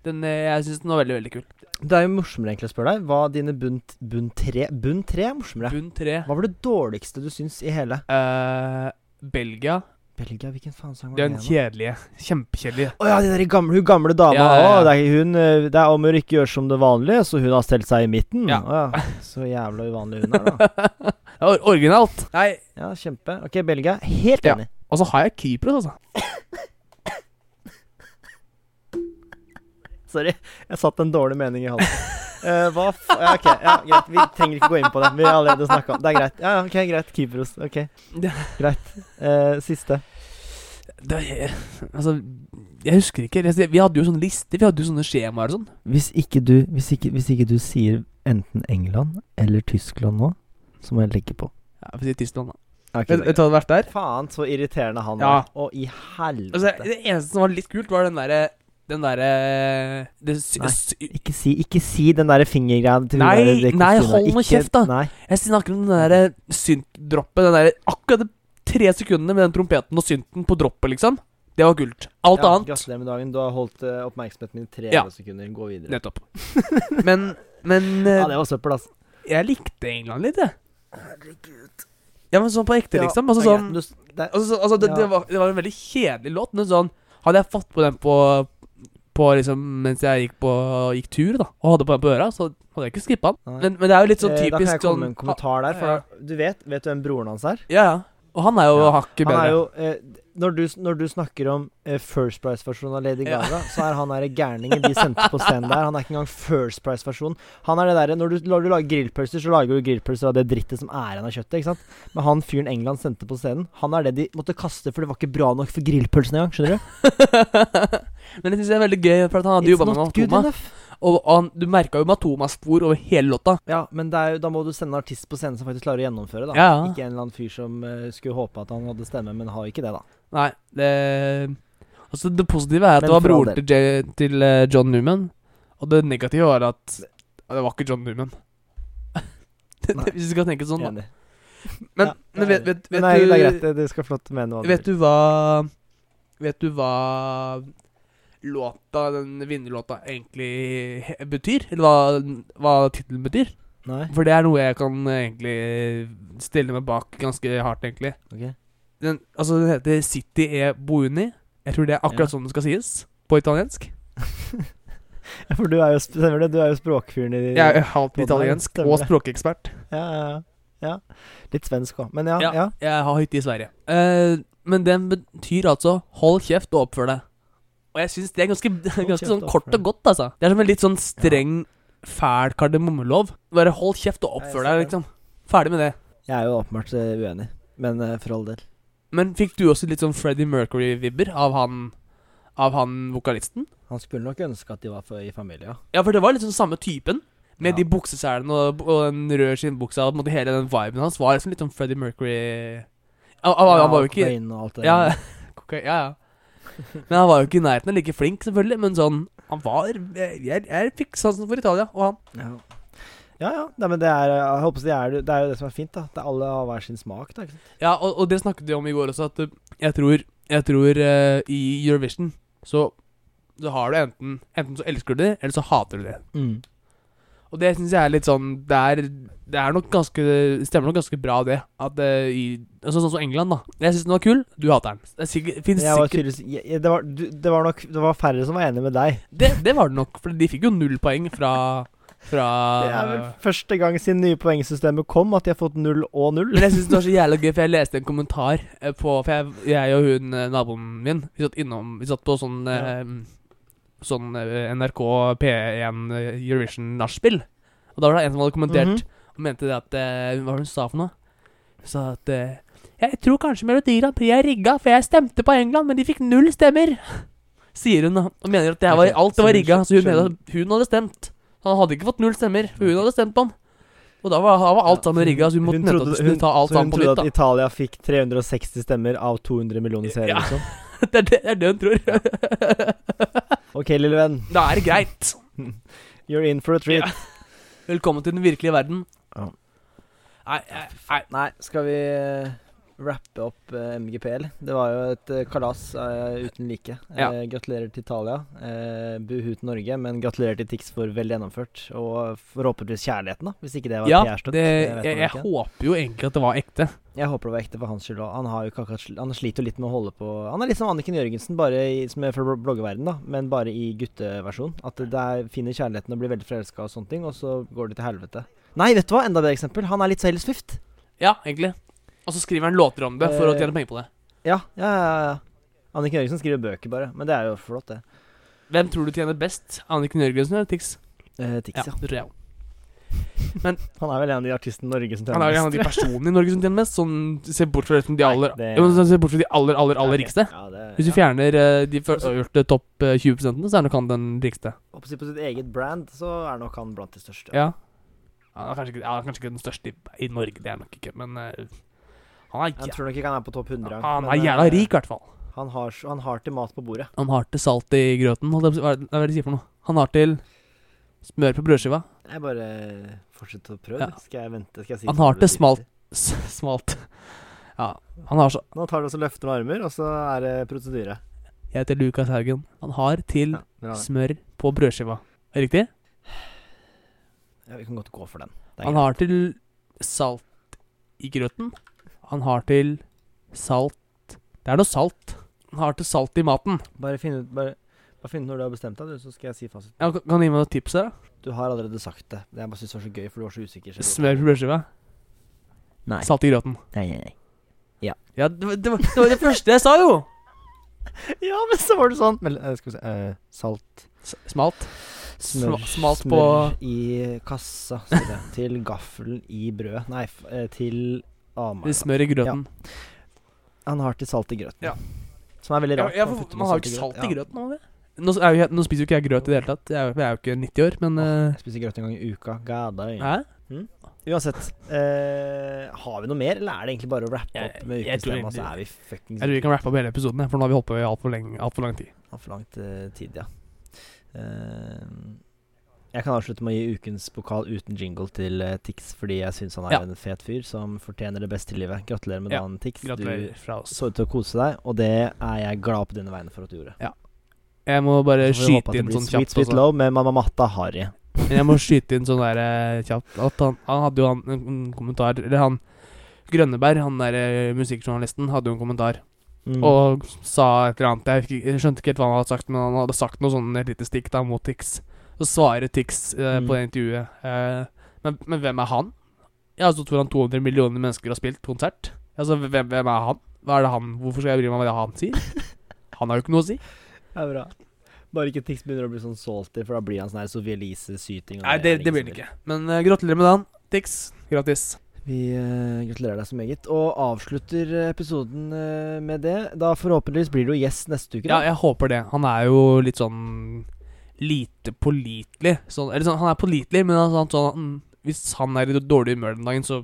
Den, eh, jeg syns den var veldig, veldig kul. Det er jo morsommere egentlig å spørre deg. Hva dine bunn, bunn tre Bunn tre er morsommere. Bunn tre. Hva var det dårligste du syns i hele Uh, Belgia. Belgia? Hvilken faen sang var det? Den kjedelige. Kjempekjedelige. Å ja, de der gamle, hun gamle dama. Ja, ja, ja. Å, det er hun eh, Det er om å ikke gjøre som det vanlige, så hun har stelt seg i midten. Ja. Å ja. Så jævla uvanlig hun er, da. Ja, or- Originalt. Nei, Ja, kjempe. Ok, Belgia. Helt Ja. enig. og så har jeg Kypros, altså. Sorry, jeg satt en dårlig mening i halsen. Uh, hva f... Ja, ok, ja, greit. Vi trenger ikke gå inn på det. Vi har allerede snakka om det. er greit. Ja, ja, ok, greit. Kypros. Ok, greit. Uh, siste. Det er, altså, jeg husker ikke. Altså, Vi hadde jo sånne lister, vi hadde jo sånne skjemaer og sånn. Hvis Hvis hvis ikke du sier enten England eller Tyskland nå, så må jeg legge på. Ja, vi sier si Tyskland, da. Ok, Vet du hva det har vært der? Faen, så irriterende han var. Ja. Og Å, i helvete. Altså, det eneste som var litt kult, var den derre Den derre Nei. ikke, si, ikke si den der fingergreia til hun Nei, der- det nei, hold nå kjeft, da. Nei. Jeg snakker om den derre synt-droppet. Den derre akkurat de tre sekundene med den trompeten og synten på droppet, liksom. Det var kult. Alt ja, annet Gratulerer med dagen. Du har holdt uh, oppmerksomheten min i tre Ja. sekunder. Gå videre. Nettopp. Men Men uh, Ja, det var søppel, altså. jeg likte England litt, jeg. Herregud. Ja, men sånn på ekte, Ja, liksom. Altså det sånn greit, du- det, Altså, altså det, det, var, det var en veldig kjedelig låt. Men sånn Hadde jeg fått på den på På liksom Mens jeg gikk på Gikk tur, da og hadde på den på øra, så hadde jeg ikke skippa den. Men, men det er jo litt sånn eh, Da kan jeg komme sånn med en kommentar der. For Ja. du vet, vet du hvem broren hans er? Ja, ja. Og han er jo Ja. hakket Han bedre. er jo eh, når, du, når du snakker om uh, First Price-versjonen av Lady Ja. Gaga, så er han der gærningen de sendte på scenen der. Han er ikke engang First Price-versjonen. Han er det derre Når du, når du lager grillpølser, så lager du grillpølser av det drittet som er igjen av kjøttet. Ikke sant? Men han fyren England sendte på scenen, han er det de måtte kaste, for det var ikke bra nok for grillpølsene engang. Skjønner du? men jeg syns det er veldig gøy, for han hadde jobba med Matoma. Og, han, du merka jo Matoma-spor over hele låta. Ja, men jo, da må du sende en artist på scenen som faktisk klarer å gjennomføre, da. Ja, ja. Ikke en eller annen fyr som uh, skulle håpe at han hadde stemme, men har ikke det, da. Nei, det Altså, det positive er at Men det var broren til, J, til uh, John Newman. Og det negative var at det var ikke John Newman. Hvis du skal tenke sånn, da. Men, Ja, men vet, vet, vet, nei, du, det er greit. det- skal flott mene hva Vet du hva Vet du hva låta, den vinnerlåta, egentlig betyr? Eller hva, hva tittelen betyr? Nei? For det er noe jeg kan egentlig stille meg bak ganske hardt, egentlig. Ok. Den, altså, den heter City e Bouni. Jeg tror det er akkurat Ja. sånn det skal sies på italiensk. Ja, For du er jo, stemmer det, du er jo språkfyren i Jeg er halvt italiensk stemmer og språkekspert. Ja, ja, ja. ja. Litt svensk òg. Men ja, Ja. ja. Jeg har hytte i Sverige. Uh, men den betyr altså 'hold kjeft og oppfør deg'. Og jeg syns det er ganske, ganske sånn kort og godt, altså. Det er som en litt sånn streng, fæl kardemommelov. Bare hold kjeft og oppfør deg, liksom. Ferdig med det. Jeg er jo åpenbart eh, uenig, men eh, for all del. Men fikk du også litt sånn Freddie Mercury-vibber av han Av han vokalisten? Han skulle nok ønske at de var for, i familie, ja. For det var liksom samme typen. Med Ja. de bukseselene og, og den røde skinnbuksa og hele den viben hans var liksom litt sånn Freddie Mercury Han, Ja, han var jo ikke og alt det Ja, der. ja, ja. Men han var jo ikke i nærheten av like flink, selvfølgelig. Men sånn Han var Jeg, jeg, jeg fikk sansen for Italia, og han. Ja, ja. ja. Nei, men det er, jeg håper det, er, det er jo det som er fint, da. Det er alle har hver sin smak. Da? Ja, og, og det snakket vi om i går også, at uh, jeg tror, jeg tror uh, i Eurovision så, så har du enten Enten så elsker du det, eller så hater du det. Mm. Og det syns jeg er litt sånn Det er, det er nok ganske Stemmer nok ganske bra, det. At uh, i altså, Sånn som England, da. Jeg syns den var kul, du hater den. Det, er sikkert, finnes Jeg var sikkert tydeligvis jeg, jeg- det, var, du, det var nok Det var færre som var enig med deg. det, det var det nok, for de fikk jo null poeng fra Fra Det er vel første gang siden nye poengsystemet kom at de har fått null og null. Men jeg syns det var så jævla gøy, for jeg leste en kommentar eh, på For jeg, jeg og hun eh, naboen min, vi satt innom Vi satt på sånn ja. Sånn eh, NRK P1 eh, Eurovision nachspiel. Og da var det en som hadde kommentert Mhm. og mente det at Hva var det hun sa for noe? Hun sa at Jeg tror kanskje Melodi Grand Prix er rigga, for jeg stemte på England, men de fikk null stemmer. Sier hun, da. Og mener at det her var alt det var rigga. Så hun hun hadde stemt. Han hadde ikke fått null stemmer, for hun hadde stemt på han. Og da var, da var alt sammen rigga, så hun måtte trodde- nettopp ta alt så hun på trodde nytt. at Italia fikk 360 stemmer av 200 millioner seere. Ja. Liksom. det, er det, det er det hun tror. Ok, lille venn. da er det greit. You're in for a treat. Ja. Velkommen til den virkelige verden. Ja. Nei, nei, nei. Nei, skal vi eh, rappe opp eh, MGPL. Det var jo et eh, kalas eh, uten like. Eh, Ja. gratulerer til Italia. Uh, Buhu til Norge, men gratulerer til Tix for vel gjennomført. Og forhåpentligvis kjærligheten, da. Hvis ikke det var Ja, PR-støtt. Jeg, jeg, jeg håper jo egentlig at det var ekte. Jeg håper det var ekte for hans skyld òg. Han, har jo ikke han sliter jo litt med å holde på Han er litt som Anniken Jørgensen, bare i, som er fra bloggeverden da, men bare i gutteversjon. At der finner kjærligheten og blir veldig forelska og sånne ting, og så går det til helvete. Nei, vet du hva? Enda bedre eksempel. Han er litt Sailor Swift. Ja, egentlig. Og så skriver han låter om det for å Eh, tjene penger på det. Ja, ja, ja. ja. Anniken Jørgensen skriver bøker, bare. Men det er jo flott, det. Hvem tror du tjener best? Anniken Jørgensen eller Tix? Eh, Tix, Ja, ja. det tror jeg også. Han er vel en av de artistene i Norge som tjener mest. Han er vel en av de personene i Norge som tjener mest. Sånn, Se bort fra de de Nei, aller det- ja. Se bort fra de aller, aller, aller rikeste. Ja, det, Hvis du fjerner eh, de før- topp eh, 20% så er nok han den rikeste. Og På sitt eget brand så er nok han blant de største. Ja. Han er kanskje ikke, han er kanskje ikke den største i, i Norge, det er nok ikke, men eh, han er, Jeg tror nok ikke han er på topp 100. han men, er jævla eh, rik, i hvert fall. Han har, han har til mat på bordet. Han har til salt i grøten. Hva er det de sier for noe? Han har til smør på brødskiva. Jeg bare fortsetter å prøve. Ja. Skal jeg vente? Skal jeg si Han har til smalt Smalt. Ja. Han har så Nå tar du også løfter med armer, og så er det prosedyre. Jeg heter Lukas Haugen. Han har til Ja, smør på brødskiva. Er det riktig? ja, vi kan godt gå for den. Han greit. har til salt i grøten. Han har til salt Det er noe salt. Han har til salt i maten. Bare finn ut bare, bare finn ut når du har bestemt deg, du, så skal jeg si fasiten. Ja, kan kan du gi meg noen tips her, da? Du har allerede sagt det. Det Jeg bare synes det var så gøy, for du var så usikker. Smør på brødskiva. Nei. Salt i grøten. Nei, nei, nei. Ja, det, var- det, var, det var det første jeg sa, jo! Ja, men så var det sånn men, eh, Skal vi se uh, Salt S smalt. Smør, smalt smør på i kassa, til gaffelen i brødet. Nei, eh, til oh my Smør i grøten. Han har til salt i grøten. Ja. Som er veldig rart. ja, for, man har jo ikke salt i grøten. Ja. Nå, er jo, jeg- nå spiser jo ikke jeg grøt i det hele tatt. Jeg er, jeg er jo ikke 90 år, men eh, jeg spiser grøt en gang i uka. God damn. Hæ? Uansett. eh, har vi noe mer, eller er det egentlig bare å rappe opp med tema, så er vi fuckings Jeg tror vi kan rappe opp hele episoden, for nå har vi holdt på i altfor alt lang tid. Altfor lang tid, ja. Eh, jeg kan avslutte med å gi ukens pokal uten jingle til eh, Tix, fordi jeg syns han er Ja. en fet fyr som fortjener det beste i livet. Gratulerer med Ja, dagen, Tix. Gratulerer fra Du oss. så ut til å kose deg, og det er jeg glad på dine vegne for at du gjorde. Jeg må bare skyte inn sånn kjapt. Sweet Sweet Love med Mamma Matta Harry. Men jeg må skyte inn sånn der eh, kjapt at han, han hadde jo han, en, en kommentar Eller han Grønneberg, han der eh, musikkjournalisten, hadde jo en kommentar Mm. og sa et eller annet. Jeg, jeg skjønte ikke helt hva han hadde sagt, men han hadde sagt noe sånn et lite stikk da mot Tix. Så svarer Tix eh, Mm. på det intervjuet. Eh, men, men hvem er han? Jeg har stått foran 200 millioner mennesker har spilt konsert. Altså, hvem, hvem er han? Hva er det han Hvorfor skal jeg bry meg om hva han sier? Han har jo ikke noe å si. Det er bra. Bare ikke Tix begynner å bli sånn salty, for da blir han sånn her Sofie Elise-syting. Nei, det, det blir han ikke. Men uh, gratulerer med dagen, Tix. Grattis. Vi uh, gratulerer deg så meget, og avslutter eh, episoden uh, med det. Da forhåpentligvis blir du gjest neste uke. Ja, jeg håper det. Han er jo litt sånn lite pålitelig. Sånn, eller sånn, han er pålitelig, men altså, sånn, mm, hvis han er i dårlig humør den dagen, så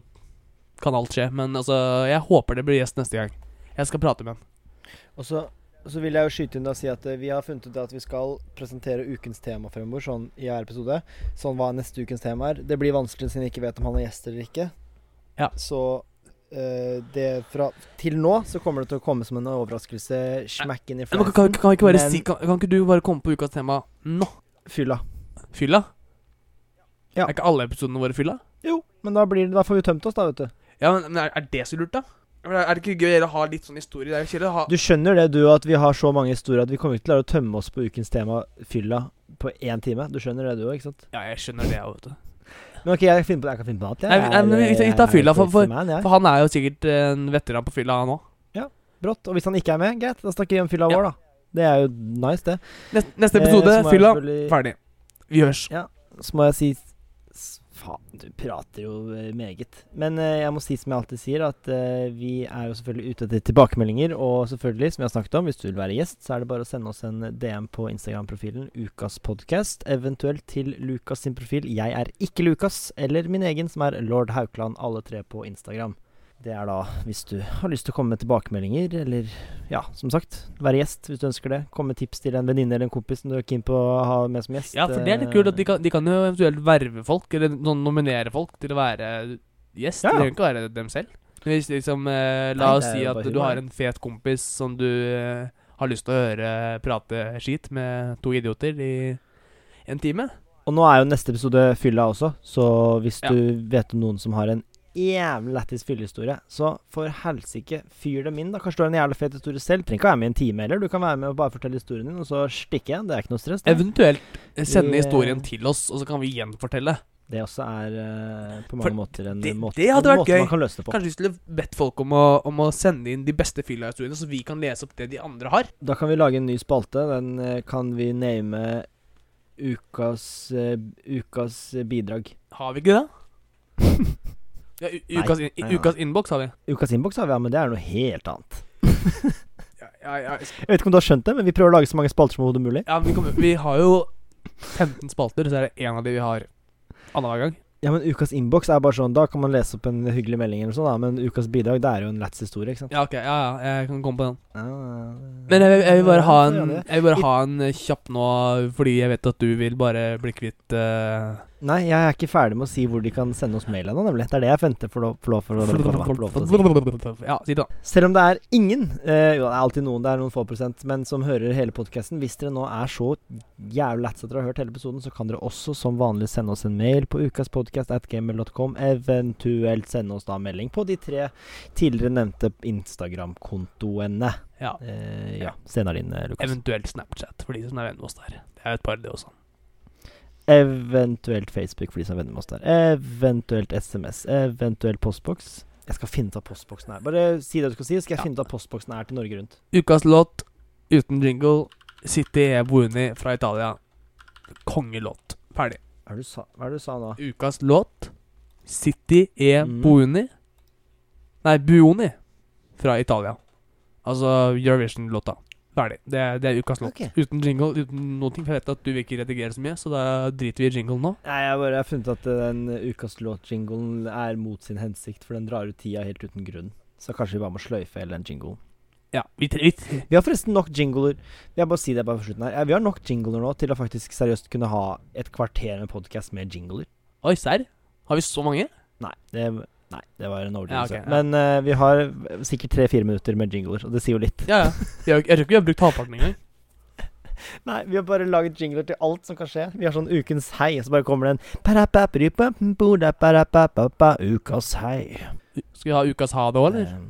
kan alt skje. Men altså, jeg håper det blir gjest neste gang. Jeg skal prate med han. Og så, så vil jeg jo skyte inn og si at eh, vi har funnet ut at vi skal presentere ukens tema fremover, sånn i hver episode. Sånn hva neste ukens tema er. Det blir vanskelig siden vi ikke vet om han er gjest eller ikke. Ja. Så det fra Til nå så kommer det til å komme som en overraskelse. Smack in i fleisen. kan, kan, kan, ikke bare Men- si, kan, kan ikke du bare komme på ukas tema nå? Fylla. Fylla? Ja. Er ikke alle episodene våre fylla? Jo, men da, blir da får vi tømt oss, da, vet du. Ja, men, men er, er det så lurt, da? Er det ikke gøy å ha litt sånn historie? Det er jo kjedelig å ha Du skjønner det, du, at vi har så mange historier at vi kommer ikke til å tømme oss på ukens tema fylla på én time. Du skjønner det, du òg, ikke sant? Ja, jeg skjønner det, vet du. Men ok, jeg finne på, jeg kan finne på noe annet. Vi- vi tar fylla, for- for- jeg. For han er jo sikkert en veteran på fylla, han òg. Brått. Og hvis han ikke er med, greit, da snakker vi om fylla Ja. vår, da. Det er jo nice, det. Neste, neste Eh, episode, eh, fylla, ferdig. Vi høres. Så må jeg si Faen, du prater jo eh, meget. Men eh, jeg må si som jeg alltid sier, at eh, vi er jo selvfølgelig ute etter tilbakemeldinger. Og selvfølgelig, som vi har snakket om, hvis du vil være gjest, så er det bare å sende oss en DM på Instagram-profilen Ukas podcast, eventuelt til Lukas sin profil. Jeg er ikke Lukas, eller min egen, som er Lord Haukeland, alle tre på Instagram. Det er da hvis du har lyst til å komme med tilbakemeldinger, eller ja, som sagt, være gjest hvis du ønsker det. Komme med tips til en venninne eller en kompis som du er keen på å ha med som gjest. Ja, for det er litt kult at de kan, de kan jo eventuelt verve folk, eller sånn nominere folk til å være gjest. Ja. Det trenger ikke være dem selv. Hvis liksom, eh, la Nei, oss si at du har en fet kompis som du eh, har lyst til å høre prate skit med to idioter i en time. Og nå er jo neste episode fylla også, så hvis Ja. du vet om noen som har en jævlig lættis fyllehistorie, så for helsike, fyr dem inn. da Kanskje du har en jævlig fet historie selv. Trenger ikke være med i en time heller. Du kan være med og bare fortelle historien din, og så stikke. Det er ikke noe stress. Det, Eventuelt eh, sende eh, historien til oss, og så kan vi gjenfortelle. det også er uh, på For mange måter en det- måte, det hadde vært måte gøy. man kan løse det på. Kanskje vi skulle bedt folk om å, om å sende inn de beste fylla-historiene, så vi kan lese opp det de andre har. Da kan vi lage en ny spalte. Den uh, kan vi name ukas, uh, ukas eh, bidrag. Har vi ikke det? ja, Nei. ukas, Nei, nei. ukas innboks har vi. Ukas innboks har vi, ja, men det er noe helt annet. Ja, ja, ja. Jeg vet ikke om du har skjønt det, men vi prøver å lage så mange spalter som mulig. ja vi, kommer, vi har jo 15 spalter, så er det én av de vi har annenhver gang. Ja, men ukas innboks er bare sånn Da kan man lese opp en hyggelig melding eller sånn, da. Men ukas bidrag, det er jo en lættis historie, ikke sant? Ja, ok, ja, ja, jeg kan komme på den. Ja, Men jeg, jeg vil bare ha en. Jeg vil bare ha en kjapp nå, fordi jeg vet at du vil bare bli kvitt eh, Nei, jeg er ikke ferdig med å si hvor de kan sende oss mail ennå, nemlig. Det er det jeg venter for lov, for til å si. Selv om det er ingen, eh, jo det er alltid noen, det er noen få prosent, men som hører hele podkasten Hvis dere nå er så jævlig lættis at dere har hørt hele episoden, så kan dere også som vanlig sende oss en mail på ukaspodkast.gmail.com. Eventuelt sende oss da melding på de tre tidligere nevnte Instagram-kontoene. Ja. Eh, ja. Er din, eh, Lukas. Eventuelt Snapchat, for de som er venner med oss der. Det er et par, det også. Eventuelt Facebook for de som er venner med oss der. Eventuelt SMS. Eventuelt postboks. Jeg skal finne ut av postboksen her. Bare si det du skal si, skal jeg Ja. finne ut av postboksen her til Norge Rundt. Ukas låt uten jingle. City e Buoni fra Italia. Kongelåt. Ferdig. Hva er det du sa, det du sa nå? Ukas låt City e Mm. Buoni Nei, Buoni fra Italia. Altså Eurovision-låta. Ferdig. Det er, det er ukas låt. Okay. Uten jingle, uten noe. For jeg vet at du vil ikke redigere så mye, så da driter vi i jingle nå. Nei, jeg bare har funnet at eh, den ukas låt-jinglen er mot sin hensikt, for den drar ut tida helt uten grunn. Så kanskje vi bare må sløyfe hele den jinglen. Ja, vi trenger Vi har forresten nok jingler Jeg bare si det bare for slutten her. Vi har nok jingler nå til å faktisk seriøst kunne ha et kvarter med podkast med jingler. Oi, serr? Har vi så mange? Nei, det, nei, det var en overdrivelse. Ja, okay, ja. Men uh, vi har sikkert tre-fire minutter med jingler, og det sier jo litt. Ja, ja. Jeg, tror ikke vi har brukt halvparten engang. Nei, vi har bare laget jingler til alt som kan skje. Vi har sånn Ukens hei, og så bare kommer det en Ukas hei. Skal vi ha ukas ha det òg, eller? Eh,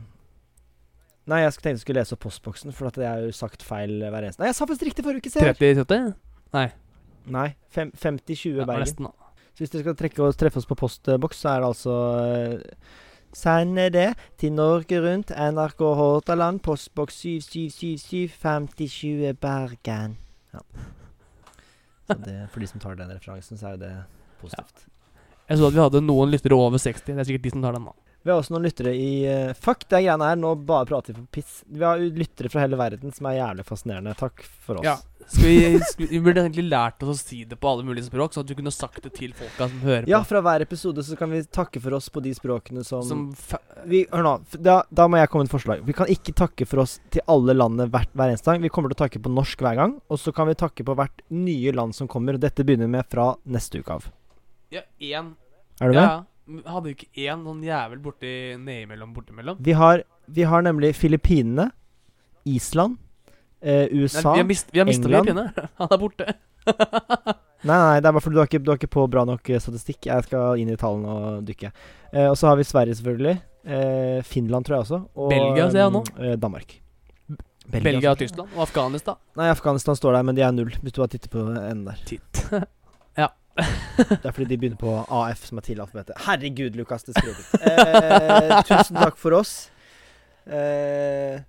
Nei, jeg tenkte jeg skulle lese opp postboksen, for at det er jo sagt feil hver eneste Nei, jeg sa faktisk riktig forrige uke, ser 30-70? Nei. Nei, 50-20 Ja, Bergen. nesten, da. Så hvis dere skal oss, treffe oss på postboks, så er det altså eh, Send det til Norge Rundt, NRK Hordaland, postboks 7777 5020 Bergen. Ja. Så det, for de som tar den referansen, så er jo det positivt. Jeg så at vi hadde noen lyttere over 60. Det er sikkert de som tar den, da. Vi har også noen lyttere i uh, Fuck det greiene her, nå bare prater vi på piss. Vi har lyttere fra hele verden som er jævlig fascinerende. Takk for oss. Ja. Vi, vi burde egentlig lært oss å si det på alle mulige språk, sånn at du kunne sagt det til folka som hører Ja, på. fra hver episode så kan vi takke for oss på de språkene som, Som vi, Hør nå, da, da må jeg komme med et forslag. Vi kan ikke takke for oss til alle landene hvert, hver eneste gang. Vi kommer til å takke på norsk hver gang. Og så kan vi takke på hvert nye land som kommer. Og Dette begynner vi med fra neste uke av. Ja, én Er du ja, med? ja. Hadde vi ikke én sånn jævel borti nedimellom bortimellom? Vi har, vi har nemlig Filippinene, Island, eh, Nei, USA vi har, mist, vi har mista England. Filippinene. Han er borte. Nei, nei, det er bare fordi du har ikke, du har ikke på bra nok eh, statistikk. Jeg skal inn i tallene og dykke. Eh, og så har vi Sverige, selvfølgelig. Eh, Finland, tror jeg også. Og Belgia ser jeg nå. mm, eh, Danmark. Belgia og. Tyskland. Og Afghanistan. Nei, Afghanistan står der, men de er null, hvis du bare titter på enden der. Titt. Det er fordi de begynner på AF, som er alfabetet. Herregud, Lukas, det skrevet. Eh, tusen takk for oss. Eh,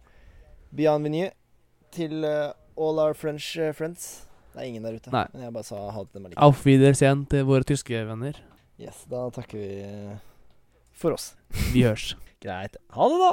Bienvenue til eh, all our French eh, friends. Det er ingen der ute. Nei. Men jeg bare sa ha det til dem allikevel. Auf Wiedersehen til våre tyske venner. Yes, da takker vi for oss. Vi høres. Greit. Ha det, da.